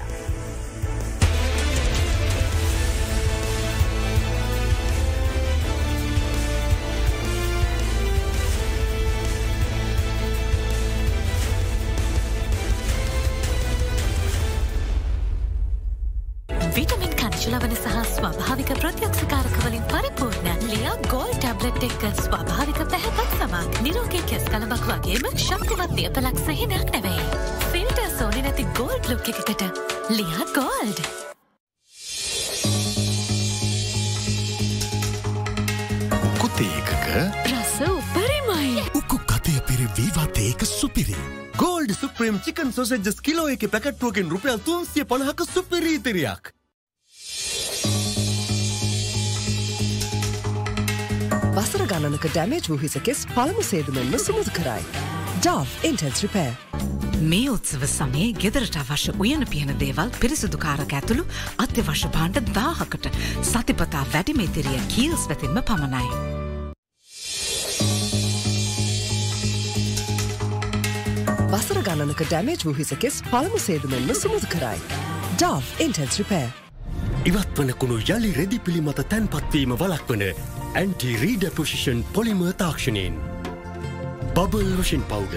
ගෝල් ටැබ්ලට් එක්ක ස්වභාවික පැහැපත් සමක් නිරෝගී කෙස් කලබක් වගේම ශක්තිවත් දියපලක් සහිනයක් නැවෙයි. ෆිල්ට සෝනි නැති ගෝල්ඩ් ලුක් එකකට ලියා ගෝල්ඩ්. කුතේකක රස උපරිමයි උකු කතය පිරි වීවතේක සුපිරි. Gold supreme chicken sausages kilo එක පැකට්ුවකින් රුපියල් තුන්සිය පණහක සුපිරීතිරයක්. වසර ගණනක ඩැමේජ් වූ හිසකෙස් පළමු සේදුමෙන්ම සුමුදු කරයි. ඩාව් ඉන්ටන්ස් රිපෑ. මේ උත්සව සමයේ ගෙදරට අවශ්‍ය උයන පියන දේවල් පිරිසිදුකාරක ඇතුළු අත්‍යවශ්‍ය පාන්ට දාහකට සතිපතා වැඩිමේතිරිය කීල්ස් වෙතින්ම පමණයි. වසර ගණනක ඩැමේජ් වූ හිසකෙස් පළමු සේදුමෙන්ම සුමුදු කරයි. ඩාව් ඉන්ටන්ස් රිපෑ. ඉවත්වනකුණු යළි රෙදි පිළිමත තැන්පත්වීම වලක්වන ඇන්ටි රීඩ පොසිෂන් පොලිම තාක්ෂණයෙන්. Bubble lotion powder.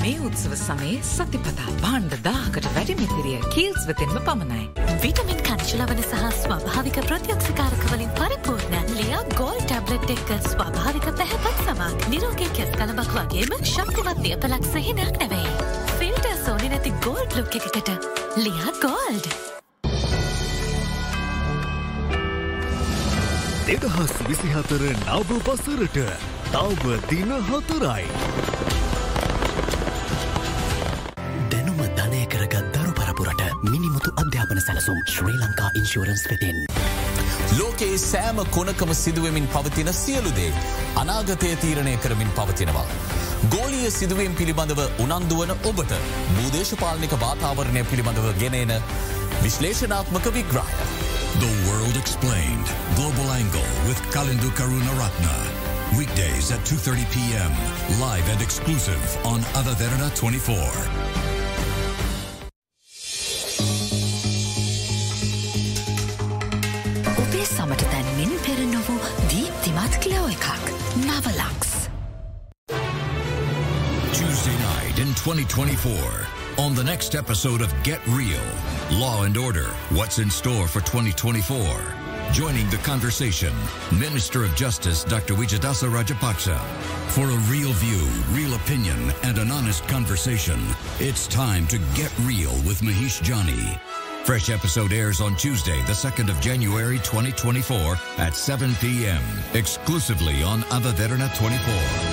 මේ උත්සව සමයේ සතිපතා බාණ්ඩ දාහකට වැඩිමිතිරිය කීල්ස් වෙතෙන්ම පමණයි. විටමින් කංශලවන සහ ස්වභාවික ප්‍රත්‍යක්ෂකාරකවලින් පරිපූර්ණ ලියා ගෝල් ටැබ්ලට් එක්ක ස්වභාවික පැහැපත් සමක් නිරෝගී කෙස් කලබක් වගේම ශක්තිවත් දියපලක් සහිනයක් නැවෙයි. ෆිල්ට සෝනි නැති ගෝල්ඩ් ලුක් එකකට ලියා ගෝල්ඩ්. දෙදහස් විසිහතර නව පසරට තවම දින හතරයි. දැනුම ධනය කරගත් දරු පරපුරට මිනිමුතු අධ්‍යාපන සැලසුම් ශ්‍රී ලංකා ඉන්ශූරන්ස් වෙතින්. ලෝකයේ සෑම කොනකම සිදුවමින් පවතින සියලුදේ අනාගතය තීරණය කරමින් පවතිනවා. ගෝලිය සිදුවීම් පිළිබඳව උනන්දුවන ඔබට භූදේශපාලනික වාතාවරණය පිළිබඳව ගෙනන විශ්ලේෂනාත්මක විග්‍රහය. The World Explained. Global Angle with Kalindu Karunaratna. Weekdays at 2.30 p.m. Live and exclusive on Adaderna 24. 2024. On the next episode of Get Real, Law and Order, What's in Store for 2024. Joining the conversation, Minister of Justice Dr. Wijadasa Rajapaksa. For a real view, real opinion, and an honest conversation, it's time to Get Real with Mahesh Jani. Fresh episode airs on Tuesday, the 2nd of January 2024 at 7 p.m. exclusively on Adaderna 24.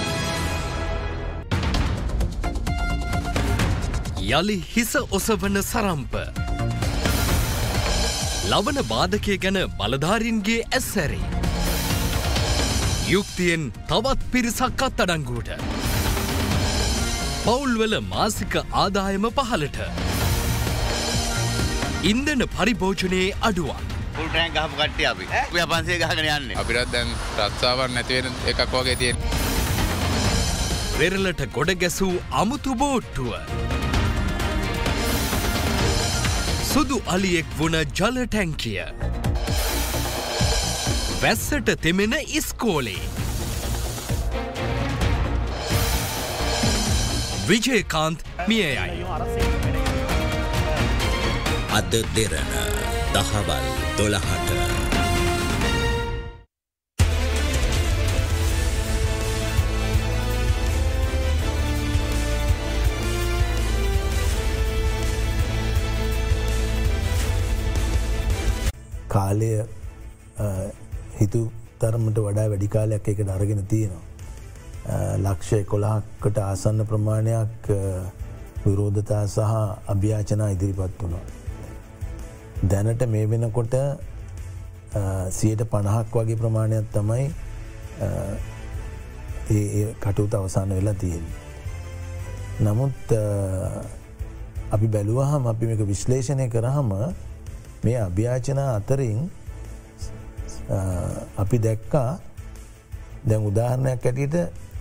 යළි හිස ඔසවන සරම්ප. ලවන බාධකය ගැන බලධාරින්ගේ ඇස්සැරේ. යුක්තියෙන් තවත් පිරිසක් අත්තඩංගුවට. පවුල්වල මාසික ආදායම පහලට. ඉන්දන පරිභෝජනයේ අඩුවක්. පුල්ටෑන් ගහපු කට්ටිය අපි ඔය පන්සේ ගහගෙන යන්න අපිරත් දැන් රත්සාාවන් නැතිවෙන එකක් වගේ තියෙන් වෙරලට ගොඩ ගැසූ අමුතු බෝට්ටුව. සුදු අලියෙක් වුණ ජල ටැංකිය. වැස්සට තෙමෙන ඉස්කෝලේ. විජයකාන්ත් මියයයි. අද දෙරන දහවල් දොළහට. කාලය හිතු තරමට වඩා වැඩි කාලයක් එකට අරගෙන තියෙනවා. ලක්ෂය කොළහක්කට ආසන්න ප්‍රමාණයක් විරෝධතා සහ අභ්‍යාචනා ඉදිරිපත් වුණා. දැනට මේ වෙනකොට සියට පණහක් වගේ ප්‍රමාණයක් තමයි ඒ කටයුත අවසාන වෙලා තියෙන. නමුත් අපි බැලුවහම අපි මේක විශ්ලේෂණය කරහම මේ අභ්‍යාචනා අතරින් අපි දැක්කා දැන් උදාහරණයක් ඇටියට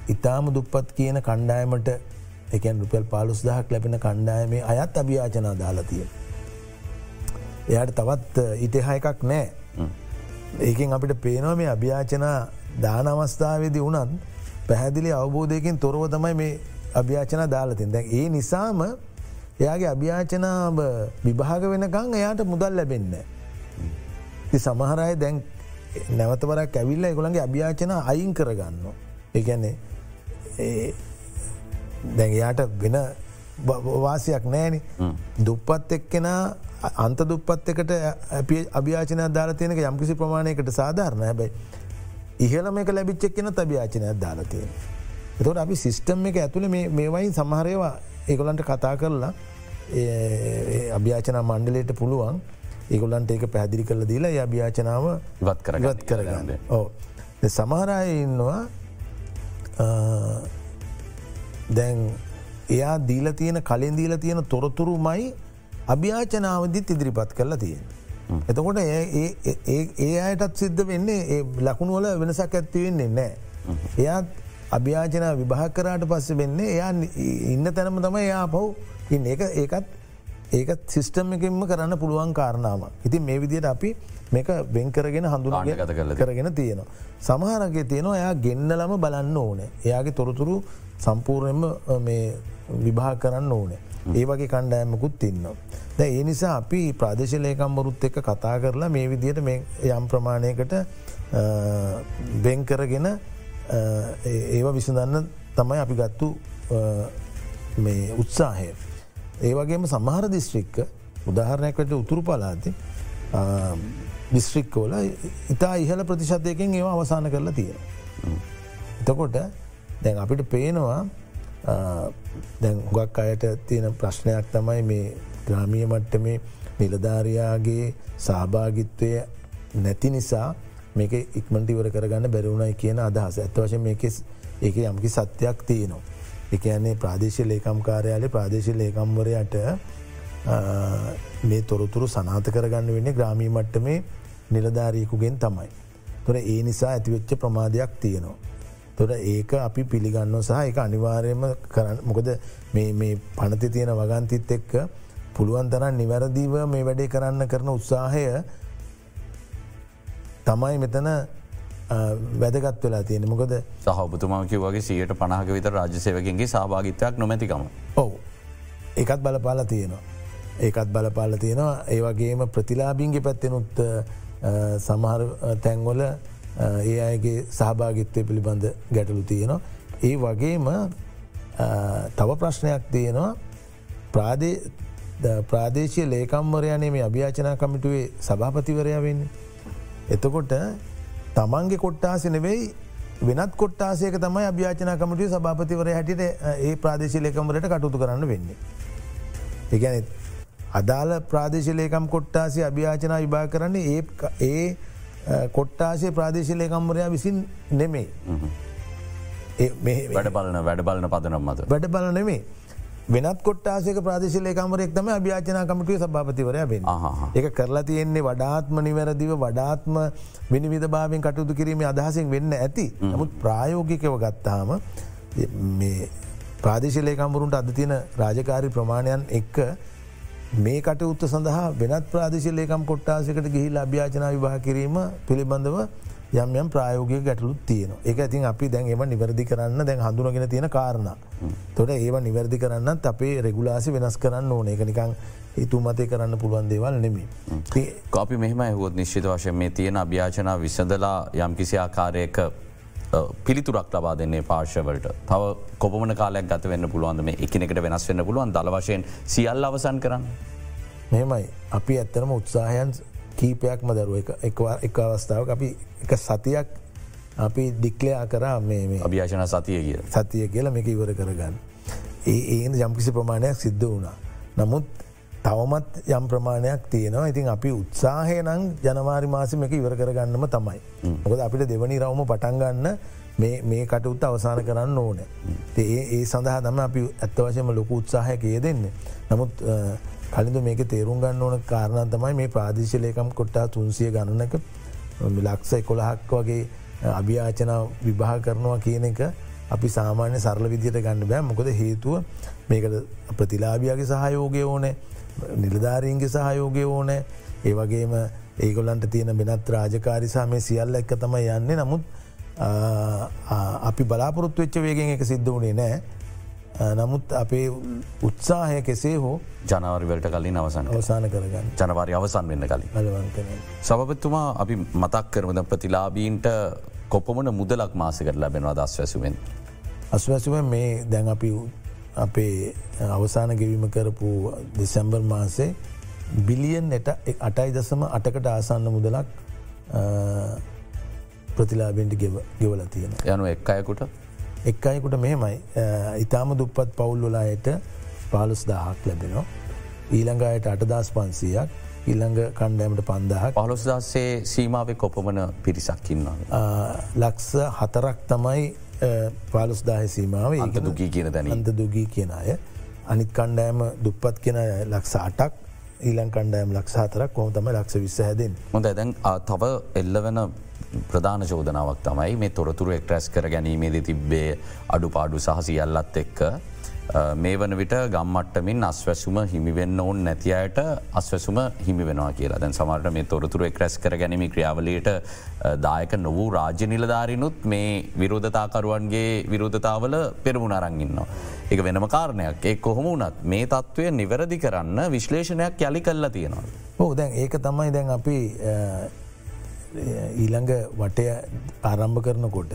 ඉතාම දුප්පත් කියන කණ්ඩායමට එකන් රුපල් පාලුස් දහක් ලැබෙන කණ්ඩායමේ අයත් අභ්‍යාචනා දාලතිය. එයට තවත් ඉටහා එකක් නෑ. ඒකින් අපිට පේනවා මේ අභ්‍යාචනා දාන අවස්ථාවේදී වනත් පැහැදිලි අවබෝධයකින් තොරව තමයි මේ අභ්‍යාචනා දාලතින් දැන් ඒ නිසාම එයාගේ අභ්‍යාචනාව විභාග වෙනකං එයාට මුදල් ලැබෙන්න. සමහරය දැන් නැවතවරක් ඇවිල්ල එකොළන්ගේ අභ්‍යාචන අයින් කරගන්න. එකන්නේ දැන් එයාට වෙන වාසයක් නෑන දුප්පත් එක්කෙන අන්ත දුපත් එකට අභ්‍යාචන දාලතියනක යම්කිසි ප්‍රමාණයකට සාධාරණ හැබයි ඉහලම එක ලැබිච්චක් කෙන අභ්‍යාචනයක් දාලතියෙන. එතොට අපි සිිස්ටම් එක ඇතුළ මේවයින් සමහරයවා ඒගොලන්ට කතා කරලා අභ්‍යාචනා මණ්ඩලයට පුළුවන් ඒගොලන්ට ඒක පැදිරි කරල දීලා ය අභ්‍යාචනාව වත් කරගත් කරගන්න. ඕ සමහරය ඉන්නවා දැන් එයා දීල තියෙන කලින් දීල තියෙන තොරතුරු මයි අභ්‍යාචනාවදිත් ඉදිරිපත් කරලා තියෙන. එතකොට ඒ අයටත් සිද්ධ වෙන්නේ ඒ ලකුණුවල වෙනසක් ඇත්ති වෙන්නේ නෑ. එයාත් අභ්‍යාචන විභා කරාට පස්ස වෙන්නේ එයා ඉන්න තැනම තම එයා පව් ඉන්න ඒ ඒකත් ඒකත් සිිස්ටම් එකෙන්ම කරන්න පුළුවන් කාරණාව. ඉතින් මේ විදියට අපි මේක වෙන් කරගෙන හඳුනාගත කල කරගෙන තියෙනවා. සමහරගේ තියෙනවා එයා ගෙන්නලම බලන්න ඕනේ. එයාගේ තොරතුරු සම්පූර්ණයෙන්ම විභා කරන්න ඕනේ. ඒ වගේ කණ්ඩෑමකුත් ඉන්නවා. ද ඒ නිසා අපි ප්‍රදේශලයකම්බරුත් එක්ක කතා කරලා මේ විදියට යම් ප්‍රමාණයකට වෙන් කරගෙන ඒව විසඳන්න තමයි අපි ගත්තු උත්සාහය. ඒවගේම සමහර දිස්ත්‍රික්ක උදාහරණයකට උතුරු පලාති දිස්ත්‍රික්කෝල ඉතා ඉහල ප්‍රතිශතයකින් ඒවා අවසාන කරලා තියෙන. එතකොට දැන් අපිට පේනවා දැන් හුගක් අයට තියෙන ප්‍රශ්නයක් තමයි මේ ග්‍රාමිය මට්ටමේ නිලධාරයාගේ සහභාගිත්වය නැති නිසා මේක ඉක්මටිවර කරගන්න බැරුණයි කියන අදහස ඇත්වශය මේක ඒක යම්කි සත්‍යයක් තියනවා. එක යන්නේ ප්‍රාදේශ ලේකම් කාරයාලේ ප්‍රාදේශ ලේකම්වරයට මේ තොරතුරු සනාත කරගන්න වෙන්නේ ග්‍රාමී මට්ටමේ නිලධාරීකුගෙන් තමයි. තොර ඒ නිසා ඇතිවෙච්ච ප්‍රමාදයක් තියෙනවා. තොර ඒක අපි පිළිගන්න සහ එක අනිවාර්යම කරන්න මොකද මේ පනති තියෙන වගන්තිත් එක්ක පුළුවන් තරන් නිවැරදිව මේ වැඩේ කරන්න කරන උත්සාහය තමයි මෙතන වැදගත් වෙලා තියෙන මොකද සහපතුමාකි වගේ සියට පණහක විත රාජසයවකින්ගේ සභාගිතයක් නොමැතිකම. ඔවු ඒකත් බලපාල තියෙනවා. ඒකත් බලපාල තියෙනවා ඒවගේම ප්‍රතිලාබින්ගේ පැත්තෙනුත් සමහර තැන්වල ඒ අයගේ සහභාගිත්වය පිළිබඳ ගැටලු තියෙනවා. ඒ වගේම තව ප්‍රශ්නයක් තියෙනවා ප්‍රාදේශය ලේකම්වරයනේ මේ අභ්‍යාචනා කමිටුවේ සභාපතිවරයා වෙන්නේ. එතකොට තමන්ගේ කොට්ටාසි නෙවෙයි වෙනත් කොට්ටාසයක තමයි අභ්‍යාචනා කමටිය සභාපතිවර හැටිට ඒ ප්‍රාදේශලේකම්වරට කටුතු කරන්න වෙන්නේ. එකන අදාළ ප්‍රාදේශලේකම් කොට්ටාසි අභ්‍යාචනා විභා කරන්නේ ඒ ඒ කොට්ටාසේ ප්‍රාදේශලේකම්වරයා විසින් නෙමේ. වැඩ බලන වැඩ බලන පදනම් මත වැඩ බල නෙමේ වෙනත් කොට්ටාසක ප්‍රදේශලේකමරෙක් තම අභ්‍යාචනා කමිටුව සභාපතිවරය වෙන එක කරලා තියෙන්නේ වඩාත්ම නිවැරදිව වඩාත්ම විනිවිධ භාවෙන් කටයුතු කිරීම අදහසෙන් වෙන්න ඇති. නමුත් ප්‍රායෝගිකව ගත්තාම ප්‍රාදේශලේකම්වරුන්ට අද තියෙන රාජකාරි ප්‍රමාණයන් එක්ක මේ කටයුත්ත සඳහා වෙනත් ප්‍රාදේශලේකම් කොට්ටාසකට ගිහිල් අභ්‍යාචනා විවාහ කිරීම පිළිබඳව යම් යම් ප්‍රායෝගය ගැටලුත් තියෙන එක ඇතින් අපි දැන් එම නිවැරදි කරන්න දැන් හඳුනගෙන තියෙන කාරණ. තොට ඒව නිවැරදි කරන්නත් අපේ රෙගුලාසි වෙනස් කරන්න ඕන. එක නිකං හිතු මතය කරන්න පුළුවන් දේවල් නෙමේ. කොපි මෙහම ඇහුවොත් නිශ්චිත වශයෙන් මේ තියෙන අභ්‍යාචනා විසඳලා යම් කිසි ආකාරයක පිළිතුරක් ලබා දෙන්නේ පාර්ශවලට. තව කොපමන කාලයක් ගත වෙන්න පුළුවන්ද? මේ එකනෙකට වෙනස් වෙන්න පුළුවන්. දල වශයෙන් සියල් අවසන් කරන්න. මෙමයි අපි ඇත්තරම උත්සාහයන් කීපයක්ම දරුව එක අවස්ථාවක් අපි එක සතියක් අපි ඩික්ලයා කරා මේ අභ්‍යාශන සතිය කිය සතිය කියලා මේක ඉවර කරගන්න. ඒ ඒන යම්කිසි ප්‍රමාණයක් සිද්ධ වුණා. නමුත් තවමත් යම් ප්‍රමාණයක් තියෙනවා ඉතින් අපි උත්සාහය නං ජනවාරි මාසම එක ඉවර කරගන්නම තමයි. මොකද අපිට දෙවනි රවම පටන්ගන්න මේ කටඋත් අවසාන කරන්න ඕන. ඒ ඒ සඳහා තම අපි ඇත්ත වශයම ලොකු උත්සාහය කිය දෙන්න. නමුත් කලින්ද මේක තේරුම් ගන්න ඕන කාරණ තමයි මේ ප්‍රාදේශලයකම් කොට්ටා තුන්සිය ගණනක ලක්ෂ එකොළහක් වගේ අභ්‍යාචනා විභා කරනවා කියන එක අපි සාමාන්‍ය සරල විදියට ගන්න බෑ. මොකද හේතුව මේකට ප්‍රතිලාභියගේ සහයෝගය ඕනෑ නිලධාරීන්ගේ සහයෝගය ඕනෑ. ඒ වගේම ඒගොල්ලන්ට තියෙන වෙනත් රාජකාරිසා මේ සියල්ල එක්ක තමයි යන්නේ. නමුත් අපි බලාපොරොත්තු වෙච්ච වේගෙන් එක සිද්ධ වනේ නෑ. නමුත් අපේ උත්සාහය කෙසේ හෝ ජනවරිවලට කලින් අවසන් අවසාන කරගන්න ජනවාරි අවසන් වෙන්න කලින්. සභපත්තුමා අපි මතක් කරමද ප්‍රතිලාබීන්ට කොපමන මුදලක් මාසකට ලැබෙනවා දස්වැසුවෙන්. අස්වැසුව මේ දැන් අපි අපේ අවසාන ගෙවීම කරපු දෙසැම්බර් මාසේ බිලියන් අටයි දසම අටකට ආසන්න මුදලක් ප්‍රතිලාබෙන්ට ගෙවල තියෙන. යනු එක් අයකුට එක් අයකුට මෙහෙමයි. ඉතාම දුප්පත් පවුල්ලොලායට පාලුස් දාහක් ලැබෙනවා. ඊළඟයට අටදස් පන්සීයක් ඉල්ළඟ කණ්ඩෑමට පන්දහ පලොස්දස්සේ සීමාව කොපමන පිරිසක්කින්නවා. ලක්ස හතරක් තමයි පාලුස්දාහ සීමාව ඒක දුගී කියන දැන අන්ත දුගී කියන අය. අනිත් කණ්ඩෑම දුප්පත් කියෙන ලක්ෂ අටක්. ඊලන් කණ්ඩෑම් ලක්ෂ හතරක්. කොම තම ලක්ෂ විස්ස හැදෙන්. හොඳ දැන් තව එල්ල වෙන ප්‍රධාන චෝදනාවක් තමයි මේ තොරතුරු එක්ට්‍රැස් කර ගැනීමේද තිබ්බේ අඩුපාඩු සහසිියල්ලත් එක්ක මේ වන විට ගම්මට්ටමින් අස්වැසුම හිමිවෙන්න ඔවන් නැතියට අස්වැසුම හිමි වෙනවා කියලා දැන් සමට මේ තොරතුරු එක්රැස් කර ගැනීම ක්‍රියාවලට දායක නොවූ රාජ්‍ය නිලධාරිනුත් මේ විරෝධතාකරුවන්ගේ විරෝධතාවල පෙරමුණ අරංගන්නවා. එක වෙනම කාරණයක් ඒ කොහොම වනත් මේ තත්ත්වය නිවැරදි කරන්න විශ්ලේෂණයක් යළි කල්ලා තියෙනවා. ඕ දැන් ඒක තමයි දැන් අපි ඊළඟ වටය ආරම්භ කරනකොට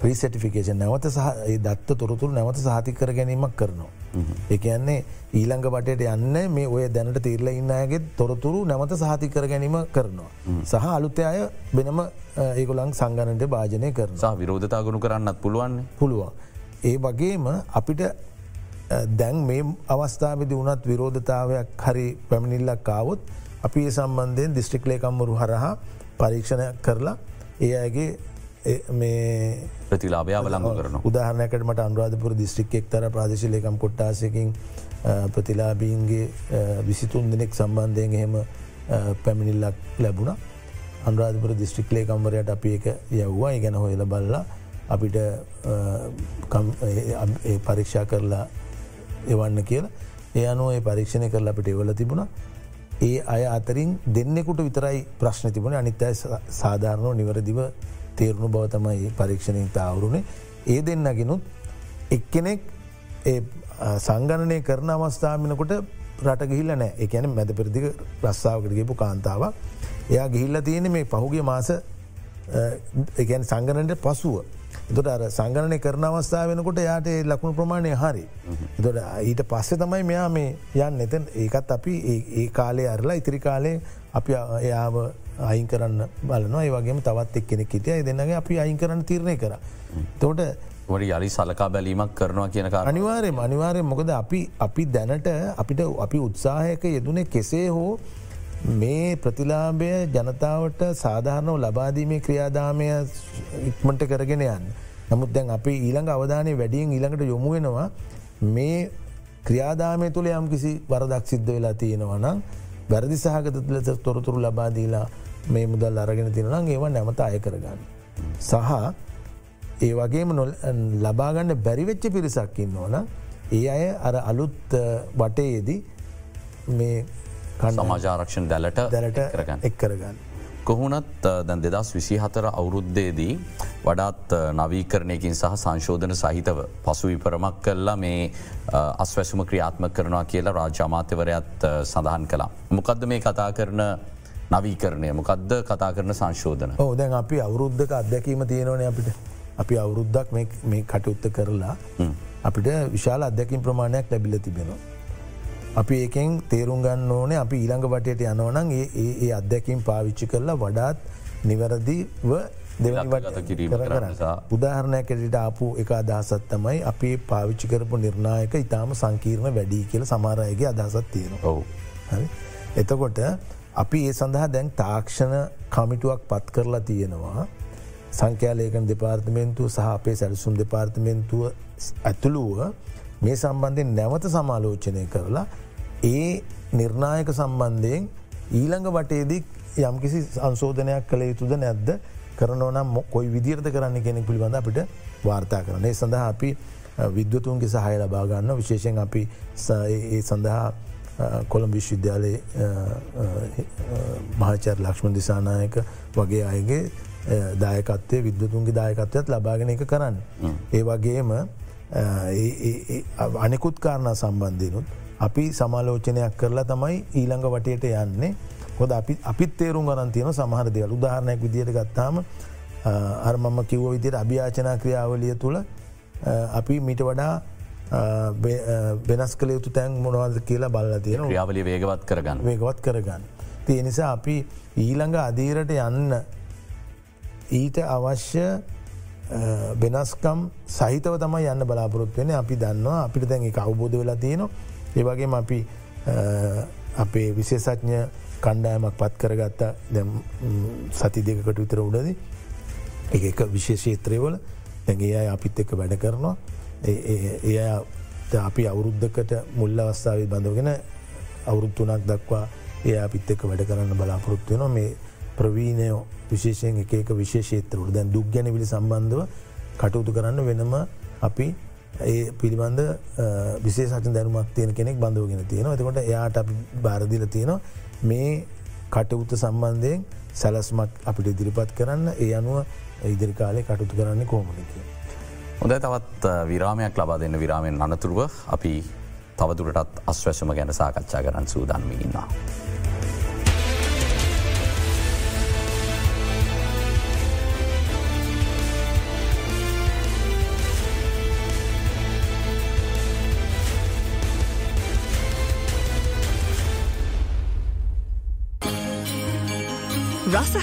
ප්‍රීසටිෆිකේෂන් නැවත සහ දත්ත තොරතුරු නැවත සාතිකර ගැනීමක් කරනවා. එක යන්නේ ඊළඟ වටයට යන්න මේ ඔය දැනට තීරල ඉන්නයගේ තොරතුරු නැවත සහතිකර ගැනීම කරනවා. සහ අලුත්තය අය වෙනම ඒගොලන් සංගනට භාජනය කරන සහ විරෝධතාගුණු කරන්නත් පුළුවන් පුළුවන්. ඒ වගේම අපිට දැන් මේ අවස්ථාවදි වනත් විරෝධතාවයක් හරි පැමිණිල්ලක් කාවොත් අපි ඒ සම්බන්ධයෙන් දිස්ට්‍රික්ලේකම්මරු හරහා පරීක්ෂණයක් කරලා ඒ අයගේ මේ ප්‍රතිලාභය අවලංගු කරන උදාහරනකට අනුරාධපුර දිස්ත්‍රික් එක්තර ප්‍රදේශලේකම් කොට්ටාසකින් ප්‍රතිලාබීන්ගේ විසිතුන් දෙනෙක් සම්බන්ධයෙන් එහෙම පැමිණිල්ලක් ලැබුණ. අනුරාධපුර දිස්ත්‍රික් ලේකම්වරයට අපි එක යව්වා. ගැන හොයල බල්ලා අපිට පරීක්ෂා කරලා එවන්න කියලා. ඒ අනුව ඒ පරීක්ෂණය කරලා අපිට එවල තිබුණ ඒ අය අතරින් දෙන්නෙකුට විතරයි ප්‍රශ්න තිබුණ. අනිත්තයි සාධාරණව නිවරදිව තේරුණු බව තමයි පරීක්ෂණයෙන් තාවරුණේ ඒ දෙන්නගෙනුත් එක්කෙනෙක් සංගණනය කරන අවස්ථාමිනකොට රට ගිහිල්ල නෑ එකන මැද පෙරදික ප්‍රස්සාාවකට ගේපු කාන්තාවක්. එයා ගිහිල්ල තියෙන මේ පහුගේ මාස එකන් සංගණට පසුව. තොට අර සංගණනය කරන අවස්ථාව වෙනකොට යාට ලකුණු ප්‍රමාණය හරි. තොට ඊට පස්සෙ තමයි මෙයා මේ යන්න. එතන් ඒකත් අපි ඒ කාලේ අරලා ඉතිරි කාලේ අපි එයාව අයින් කරන්න බලනවා. ඒ වගේම තවත් එක් කෙනෙක් හිටිය දෙන්නගේ අපි අයින් කරන්න තිරණය කර. තෝට ොඩි යලි සලකා බැලීමක් කරනවා කියන අනිවාරය අනිවාරය මොකද අපි අපි දැනට අපිට අපි උත්සාහයක යෙදුනේ කෙසේ හෝ මේ ප්‍රතිලාභය ජනතාවට සාධාරණව ලබාදීමේ ක්‍රියාදාමය ඉක්මට කරගෙන යන්න. නමුත් දැන් අපි ඊළඟ අවධානය වැඩියෙන් ඊළඟට යොමු වෙනවා මේ ක්‍රියාදාමය තුළ යම් කිසි වරදක් සිද්ධ වෙලා තියෙනවනම් වැරදි සහගත තුලත තොරතුරු ලබාදීලා මේ මුදල් අරගෙන තිනනම් ඒවා නැමත අය කරගන්න. සහ ඒ වගේම ලබාගන්න බැරිවෙච්ච පිරිසක්කින්න ඕන ඒ අය අර අලුත් වටයේදී මේ සමාජාරක්ෂණ දැලට දැලට එක් කරගන්න. කොහුණත් දැන් දෙදස් විසි හතර අවුරුද්දේදී වඩාත් නවීකරණයකින් සහ සංශෝධන සහිතව පසු විපරමක් කල්ලා මේ අස්වැසුම ක්‍රියාත්ම කරනවා කියලා රාජ්‍ය අමාත්‍යවරයත් සඳහන් කලා. මොකක්ද මේ කතා කරන නවීකරණය මොකක්ද කතා කරන සංශෝධන. ඕ දැන් අපි අවුරුද්ධක අත්දැකීම තියෙනවන අපිට අපි අවුරුද්දක් මේ කටයුත්ත කරලා අපිට විශාල අධ්‍යකින් ප්‍රමාණයක් ලැබිල තිබෙනවා. අපි ඒකෙන් තේරුම් ගන්න ඕනේ අපි ඊළඟ වටයට යනවනන් ඒ අත්දැකින් පාවිච්චි කරලා වඩාත් නිවැරදිව කිරීම උදාහරණයකෙට ආපු එක අදහසත් තමයි අපි පාවිච්චි කරපු නිර්ණයක ඉතාම සංකීර්ණ වැඩි කියල සමාරයගේ අදහසත් තියෙන ඔවු. එතකොට අපි ඒ සඳහා දැන් තාක්ෂණ කමිටුවක් පත් කරලා තියෙනවා. සංඛ්‍යාලයකන දෙපාර්තමේන්තුව සහ අපේ සැලසුම් දෙපාර්තමේන්තුව ඇතුළුව මේ සම්බන්ධයෙන් නැවත සමාලෝචනය කරලා ඒ නිර්ණායක සම්බන්ධයෙන් ඊළඟ වටේදී යම්කිසි සංශෝධනයක් කළ යුතුද නැද්ද කරනවනම් කොයි විදිරත කරන්න කෙනෙක් පිළිබඳ අපිට වාර්තා කරන. ඒ සඳහා අපි විද්වතුන්ගේ සහය ලබාගන්න විශේෂෙන් අපි ඒ සඳහා කොළම් විශ්වවිද්‍යාලයේ මහචර් ලක්ෂ්ම දිසානායක වගේ අයගේ දායකත්වය විද්වතුන්ගේ දායකත්වයත් ලබාගෙන එක කරන්න. ඒ වගේම අනෙකුත් කාරණ සම්බන්ධයනුත් අපි සමාලෝචනයක් කරලා තමයි ඊළඟ වටයට යන්නේ. හොද අපි අපිත් තේරුම් ගරන් තියෙන සමහර දෙවල්. උදාහරණයක් විදියට ගත්තාම අර්මම කිව්ව විදියට අභ්‍යාචනා ක්‍රියාවලිය තුළ අපි මිට වඩා වෙනස් කළ යුතු තැන් මොනවද කියලා බල්ල තියෙන ක්‍රියාවලිය වේගවත් කරගන්න. වේගවත් කරගන්න. තිය නිසා අපි ඊළඟ අදීරට යන්න ඊට අවශ්‍ය වෙනස්කම් සහිතව තම යන්න බලාපොරොත්වෙන අපි දන්නවා අපිට දැන් එක අවබෝධ වෙලා තියෙනවා ඒවගේම අපි අපේ විශේෂඥ කණ්ඩායමක් පත් කරගත්තා. දැම් සති දෙකට විතර උඩද. එක එක විශේෂේත්‍රයවල දැගේ අය අපිත් එක්ක වැඩ කරනවා. ඒ අපි අවුරුද්ධකට මුල්ල අවස්ථාව බඳවගෙන අවුරුත්තුනක් දක්වා ඒ අපිත් එක්ක වැඩ කරන්න බලාපොරොත්තුවන මේ ප්‍රවීණයෝ විශේෂයෙන් එක එක විශේෂේත්‍රවල දැන් දුක් ගැන විලි සම්බන්ධව කටයුතු කරන්න වෙනම අපි ඒ පිළිබඳ විශේෂ දැනුමක් තියෙන කෙනෙක් බඳවගෙන තියෙන එතකොට එයාට අපි බාරදිල තියෙනවා මේ කටයුත්ත සම්බන්ධයෙන් සැලස්මක් අපිට ඉදිරිපත් කරන්න ඒ අනුව ඉදිරි කාලය කටුතු කරන්නේ කෝමනිතිය. හොඳ තවත් විරාමයක් ලබා දෙන්න විරාමෙන් අනතුරුව අපි තවදුරටත් අස්වැසම ගැන සාකච්ඡා කරන්න සූදන්මින්නවා.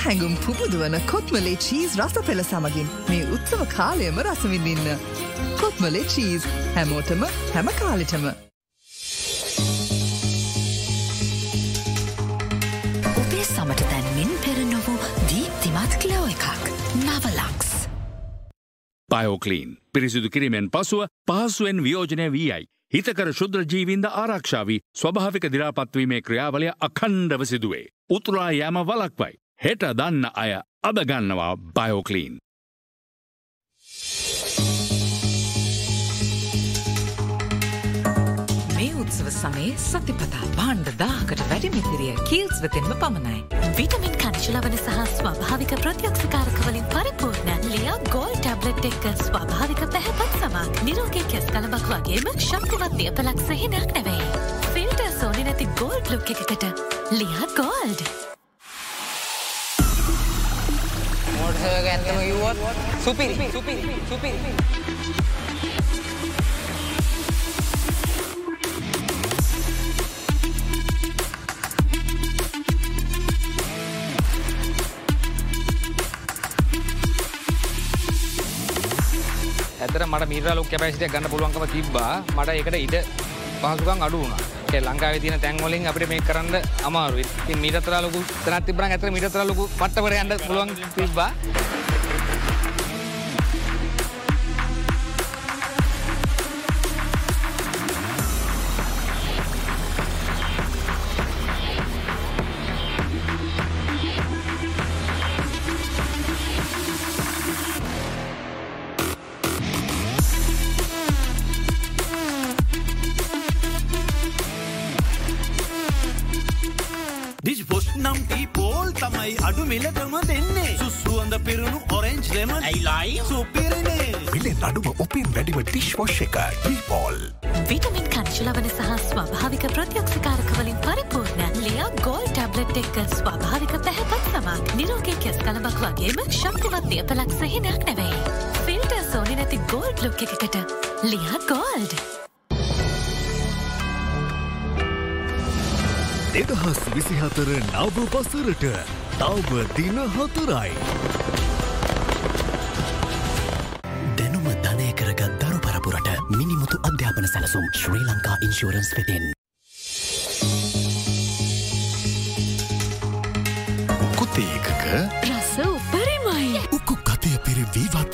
හැඟුම් පුබුදුවන කොත්මලේ චීස් රස පෙළ සමගින් මේ උත්සව කාලයම රසවිඳන්න. කොත්මලේ චීස් හැමෝටම හැම කාලිටම. ඔබේ සමට තැන්මින් පෙර නොවූ දීප්තිමත් කලෝ එකක් නවලක්ස්. පයෝකලීන් පිරිසිදු කිරීමෙන් පසුව පහසුවෙන් වියෝජනය වී අයි. හිතකර ශුද්‍ර ජීවින්ද ආරක්ෂාවී ස්වභාවික දිරාපත්වීමේ ක්‍රියාවලය අකණ්ඩව සිදුවේ. උතුරා යෑම වලක්වයි. හෙට දන්න අය අදගන්නවා බයෝකලීන්. මේ උත්සව සමේ සතිපතා බාණ්ඩ දාහකට වැඩිමිතිරිය කීල්ස් වෙතෙන්ම පමණයි. විටමින් කංශලවන සහ ස්වභාවික ප්‍රත්‍යක්ෂකාරකවලින් පරිපූර්ණ ලියා ගෝල් ටැබ්ලට් එක්ක ස්වභාවික පැහැපත් සමක් නිරෝගේ කෙස් කලබක් වගේම ශක්තිවත් දියපලක් සහිනයක් නැවෙයි. ෆිල්ට සෝනි නැති ගෝල්ඩ් ලුක් එකකට ලියා ගෝල්ඩ්. මෝටසයක ඇත්තම කිව්වොත් සුපිරි සුපිරි සුපිරි ඇතර මට මීරලුක් කැපැසිටිය ගන්න පුළුවන්කම තිබ්බා. මට ඒකට ඉඩ පහසුකම් අඩු වුණා. ඒ ලංකාවේ තියෙන තැන් වලින් අපිට මේක කරන්න අමාරුයි. ඉතින් මීටතර ලොකු තැනක් තිබ්බනම් ඇතර මීටතර ලොකු පට්ටවර යන්න පුළුවන් තිබ්බා. ඇයිලයි සුපිරනේ මිලෙන් අඩුම උපින් වැඩිම ටිෂ් වොෂ් එක ඩීපෝල් විටමින් කංශලවන සහ ස්වභාවික ප්‍රත්‍යක්ෂකාරකවලින් පරිපූර්ණ ලියා ගෝල් ටැබ්ලට් එක්ක ස්වභාවික පැහැපත් සමක් නිරෝගේ කෙස් කලබක් වගේම ශක්තිවත් දියපලක් සහිනයක් නැවෙයි. ෆිල්ට සෝනි නැති ගෝල්ඩ් ලුක් එකකට ලියා ගෝල්ඩ්. දෙදහස් විසිහතර නව පසරට තවම දින හතරයි. මිනිමුතු අධ්‍යාපන සැලසුම් ශ්‍රී ලංකා ඉන්ශූරන්ස් වෙතින්. කුතේකක රස උපරිමයි උකු කතය පිරි වීවාතයක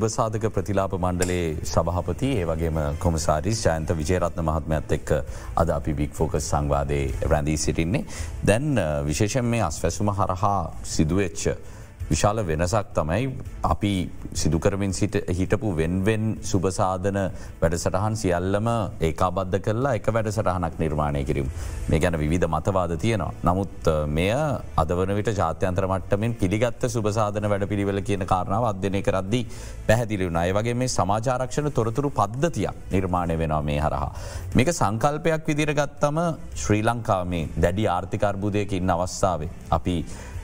සුභසාධක ප්‍රතිලාප මණ්ඩලේ සභහපති ඒ වගේම කොමසාරිස් ජයන්ත විජයරත්න මහත්මයත් එක්ක අද අපි බික් ෆෝකස් සංවාදය රැඳී සිටින්නේ. දැන් විශේෂෙන් මේ අස්වැසුම හරහා සිදුවච්ච විශාල වෙනසක් තමයි අපි සිදුකරමින් සිට හිටපු වෙන්වෙන් සුභසාධන වැඩසටහන් සියල්ලම ඒකාබද්ධ කරලා එක වැඩසටහනක් නිර්මාණය කිරීම. මේ ගැන විධ මතවාද තියෙනවා. නමුත් මෙය අදවන විට ජාත්‍යන්ත්‍ර මට්ටමින් පිළිගත්ත සුභසාධන වැඩ පිළිවෙල කියන කාරණාව අධ්‍යනය කරද්දී පැහැදිලි වුණ අය වගේ මේ සමාජාරක්ෂණ තොරතුරු පද්ධතියක් නිර්මාණය වෙනවා මේ හරහා. මේක සංකල්පයක් විදිර ගත්තම ශ්‍රී ලංකා මේ දැඩි ආර්ථිකර්බුදයක ඉන්න අවස්ථාවේ. අපි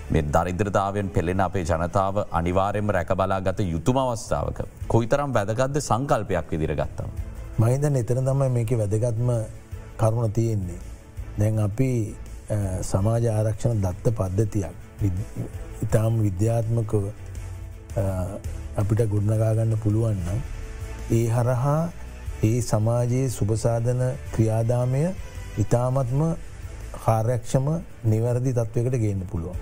මේ දරිද්‍රතාවෙන් පෙළෙන අපේ ජනතාව අනිවාරෙන්ම රැකබලා ගත යුතුම අවස්ථාවක. කොයිතරම් වැදගත්ද සංකල්පයක් විදිර ගත්තම. මහිතන් එතන තමයි මේක වැදගත්ම කරුණ තියෙන්නේ. දැන් අපි සමාජ ආරක්ෂණ දත්ත පද්ධතියක් ඉතාම් විද්‍යාත්මක අපිට ගොඩනගාගන්න පුළුවන්න. ඒ හරහා ඒ සමාජයේ සුභසාධන ක්‍රියාදාමය ඉතාමත්ම කාර්යක්ෂම නිවැරදි තත්ත්වයකට ගේන්න පුළුවන්.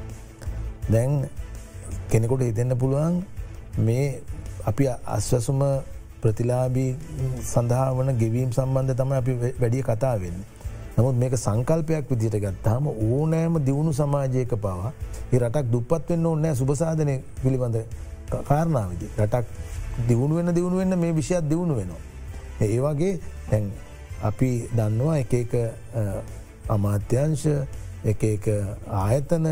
දැන් කෙනෙකොට හිතෙන්න්න පුළුවන් මේ අපි අස්වසුම ප්‍රතිලාබී සඳහා වන ගෙවීම් සම්බන්ධ තම අපි වැඩිය කතා වෙන්න. නමුත් මේක සංකල්පයක් විදිට ගත්තාම ඕනෑම දියුණු සමාජයක පවා රටක් දුපත් වෙන්න ඕනෑ සුභසාධනය පිළිබඳ කාරණාවදි. රටක් දියුණු වෙන දියුණු වෙන්න මේ විෂයක් දියුණු වෙනවා. ඒවාගේ තැන් අපි දන්නවා එක එක අමාත්‍යංශ එක එක ආයතන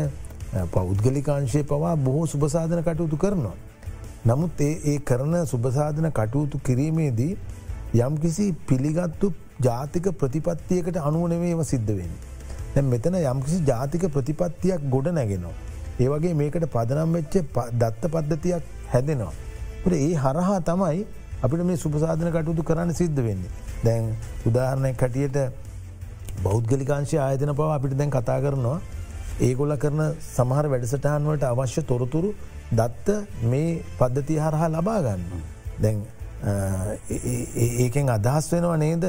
පෞද්ගලිකාංශය පවා බොහෝ සුභසාධන කටයුතු කරනවා. නමුත් ඒ ඒ කරන සුභසාධන කටයුතු කිරීමේදී යම් කිසි පිළිගත්තු ජාතික ප්‍රතිපත්තියකට අනුවනවේව සිද්ධ වෙන්. දැ මෙතන යම්කිසි ජාතික ප්‍රතිපත්තියක් ගොඩ නැගෙනවා. ඒවගේ මේකට පදනම් වෙච්ච දත්ත පද්ධතියක් හැදෙනවා. ඒ හරහා තමයි අපිට මේ සුපසාධන කටයුතු කරන්න සිද්ධ වෙන්නේ. දැන් උදාහරණය කටියට බෞද්ගලිකාංශය ආයතන පව අපිට දැන් කතා කරනවා ඒගොල්ල කරන සමහර වැඩසටහන්වට අවශ්‍ය තොරතුරු දත්ත මේ පද්ධති හරහා ලබා ගන්න. දැන් ඒකෙන් අදහස් වෙනවා නේද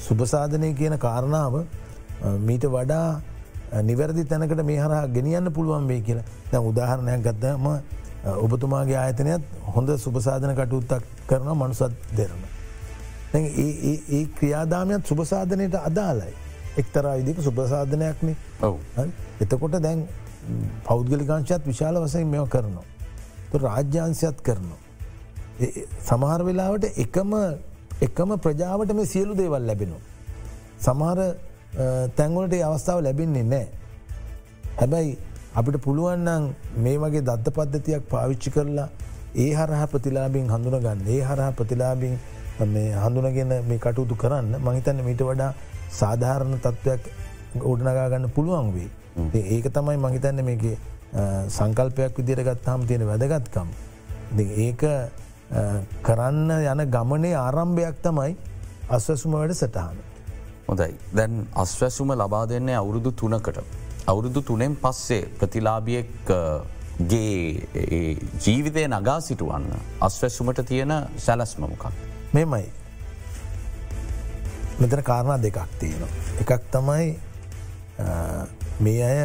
සුභසාධනය කියන කාරණාව මීට වඩා නිවැරදි තැනකට මේ හරහා ගෙනියන්න පුළුවන් වේ කියලා දැ උදාහරණයක් ගත්තම ඔබතුමාගේ ආයතනයත් හොඳ සුභසාධන කටයුත්තක් කරන මනුසත් දෙරන. ඒ ක්‍රියාදාමයත් සුභසාධනයට අදාලයි. එක්තරා විදික සුභසාධනයක්න එතකොට දැන් පෞද්ගලිකාංශත් විශාල වසයෙන් මෙව කරනවා. රාජ්‍යන්සයත් කරනවා. සමහර වෙලාවට එකම එකම ප්‍රජාවට මේ සියලු දේවල් ලැබෙනවා. සමහර තැන්වලට අවස්ථාව ලැබෙන්නේ නෑ. හැබැයි අපිට පුළුවන්නන් මේ වගේ දත්ත පද්ධතියක් පාවිච්චි කරලා ඒ හරහ ප්‍රතිලාබින් හඳුනගන්න ඒ හරහ ප්‍රතිලාබින් හඳුනගෙන මේ කටයුතු කරන්න මහිතන්න මීට වඩා සාධාරණ තත්ත්වයක් ගොඩනගා ගන්න පුළුවන් වේ. ඒක තමයි මහිතන්න මේක සංකල්පයක් විදිර ගත්තාම තියෙන වැදගත්කම්. ඒක කරන්න යන ගමනේ ආරම්භයක් තමයි අස්වැසුම වැඩ සටහන. හොඳයි දැන් අස්වැසුම ලබා දෙන්නේ අවුරුදු තුනකට. අවුරුදු තුනෙන් පස්සේ ප්‍රතිලාබියෙක්ගේ ජීවිතය නගා සිටුවන්න අස්වැසුමට තියෙන සැලස්මමකක්. මෙමයි මෙතන කාරණා දෙකක් තියෙනවා. එකක් තමයි මේ අය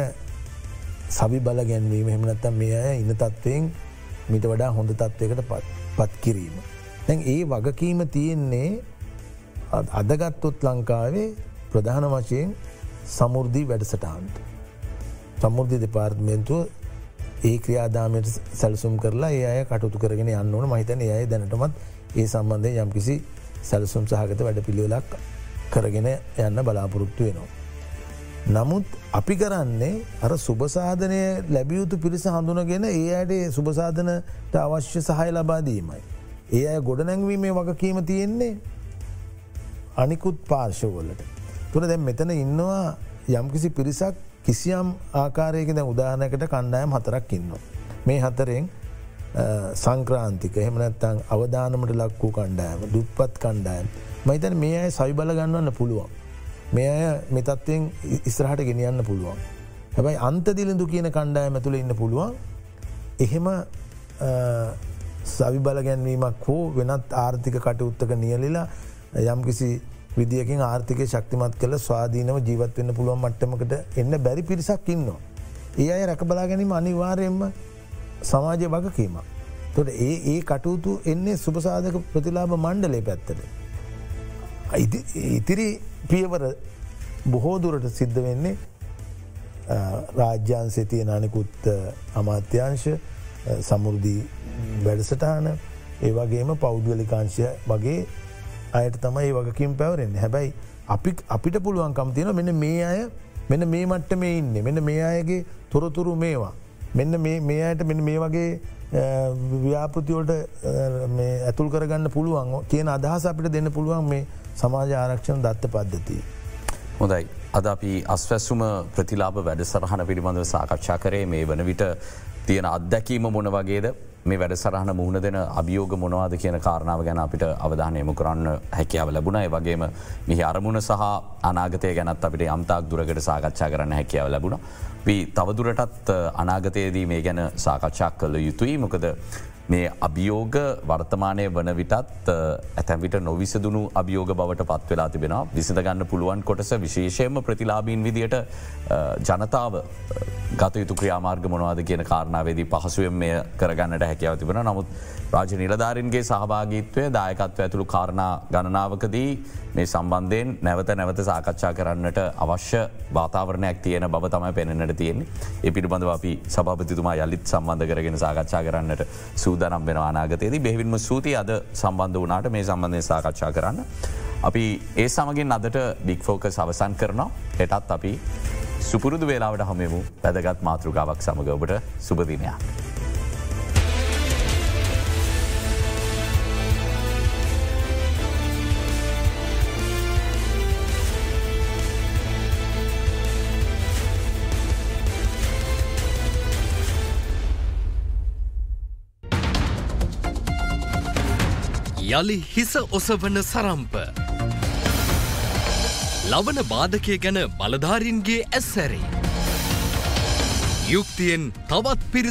සබි බල ගැන්වීම හෙමනත්තම් මේ අය ඉන්න තත්ත්වයෙන් මිට වඩා හොඳ තත්ත්වයකට පත් කිරීම. දැන් ඒ වගකීම තියෙන්නේ අදගත්තොත් ලංකාවේ ප්‍රධාන වශයෙන් සමුෘද්ධී වැඩසටහන්ට. සමුෘද්ධි දෙපාර්ත්මේන්තුව ඒ ක්‍රියාදාමයට සැලසුම් කරලා ඒ අය කටුතු කරගෙන යන්න ඕන මහිතන අය දැනටමත් ඒ සම්බන්ධය යම්කිසි සැලසුම් සහගත වැඩ පිළිවෙලක් කරගෙන යන්න බලාපොරොත්තු වෙනවා. නමුත් අපි කරන්නේ අර සුභසාධනය ලැබියයුතු පිරිස හඳුනගෙන ඒ අයට සුභසාධනට අවශ්‍ය සහය ලබාදීමයි. ඒ අය ගොඩනැංවීමේ වගකීම තියෙන්නේ අනිකුත් පාර්ශවලට. තුර දැම් මෙතන ඉන්නවා යම්කිසි පිරිසක් කිසියම් ආකාරයක දැ උදාහනකට කණ්ඩායම් හතරක් ඉන්න. මේ හතරෙන් සංක්‍රාන්තික එහෙමනැත්තං අවධානමට ලක් වූ කණ්ඩායම දුප්පත් කණ්ඩායම් මහිතන මේ අය සවි බල ගන්නවන්න පුළුවන්. මේ අය මෙතත්වයෙන් ඉස්රහට ගෙනියන්න පුළුවන්. හැබයි අන්තදිලිඳු කියන කණ්ඩායම ඇතුළ ඉන්න පුළුවන් එහෙම සවි බල ගැන්වීමක් හෝ වෙනත් ආර්ථික කටයුත්තක නියලිලා යම්කිසි විදිියකින් ආර්ථික ශක්තිමත් කළ ස්වාධීනව ජීවත් වෙන්න පුළුවන් මට්ටමකට එන්න බැරි පිරිසක් ඉන්නවා. ඒ අය රැකබලා ගැනීම අනිවාරයෙන්ම සමාජය වගකීම. තොට ඒ ඒ කටයුතු එන්නේ සුපසාධක ප්‍රතිලාබ මණ්ඩලේ පැත්තට. ඉතිරි පියවර බොහෝදුරට සිද්ධ වෙන්නේ රාජ්‍යන්සේ තිය නනිකුත් අමාත්‍යංශ සමුෘදී වැඩසටාන ඒවගේම පෞද්ගලිකාංශය වගේ අයට තමයි වගකින් පැවරෙන් හැබැයි අපි අපිට පුළුවන්කම් තියෙන මෙන්න මේ අය මෙන්න මේ මට්ට මේ ඉන්න මෙන්න මේ අයගේ තොරතුරු මේවා මෙන්න මේ අයට මෙ මේ වගේ ව්‍යාපෘතිවලට ඇතුල් කරගන්න පුළුවන් කියන අදහස අපිට දෙන්න පුළුවන් මේ සමාජ ආරක්ෂණ දත්ත පද්ධතිය. හොඳයි. අද අපි අස්වැස්සුම ප්‍රතිලාබ වැඩ සරහන පිළිබඳව සාකච්ඡා කරේ මේ වන විට තියෙන අත්දැකීම මොන වගේද මේ වැඩ සරහන මුහුණ දෙන අභියෝග මොනවාද කියන කාරණාව ගැන අපිට අවධානයම කරන්න හැකියාව ලැබුණ වගේම මෙහි අරමුණ සහ අනාගතය ගැනත් අපිට යම්තාක් දුරකට සාකච්ඡා කරන්න හැකියාව ලැබුණ. වී තවදුරටත් අනාගතයේදී මේ ගැන සාකච්ඡා කළ යුතුයි මොකද මේ අභියෝග වර්තමානය වන විටත් ඇතැවිට නොවිසදුණු අභියෝග බවට පත් වෙලා තිබෙන විසිඳගන්න පුළුවන් කොටස විශේෂයම ප්‍රතිලාබීන් විදියට ජනතාව ගතයුතු ක්‍රියාමාර්ග මොනවාද කියන කාරණාවේදී පහසුවෙන් මෙය කරගන්නට හැකියාව තිබෙන නමුත් රාජ නිලධාරන්ගේ සහභාගීත්වය දායකත්ව ඇතුළු කාරණා ගණනාවකදී මේ සම්බන්ධයෙන් නැවත නැවත සාකච්ඡා කරන්නට අවශ්‍ය වාතාවරණයක් තියෙන බව තමයි පෙනෙන්න්නට තියෙන්නේ ඒ පිළිබඳව අපි සභපතිතුමා යළිත් සම්බන්ධ කරගෙන සාකච්ඡා කරන්නට සූදනම් වෙන අනාගතයේදී බෙහිවින්ම සූති අද සම්බන්ධ වනාට මේ සම්බන්ධය සාකච්ඡා කරන්න. අපි ඒ සමගින් අදට බික්‍ෆෝක සවසන් කරනවා හෙටත් අපි සුපුරුදු වේලාවට හමමු පැදගත් මාතෘගාවක් සමඟ ඔබට සුපදිනයක්. යළි හිස ඔසවන සරම්ප. ලවන බාධකය ගැන බලධාරින්ගේ ඇස්සැරේ. යුක්තියෙන් තවත් පිරිස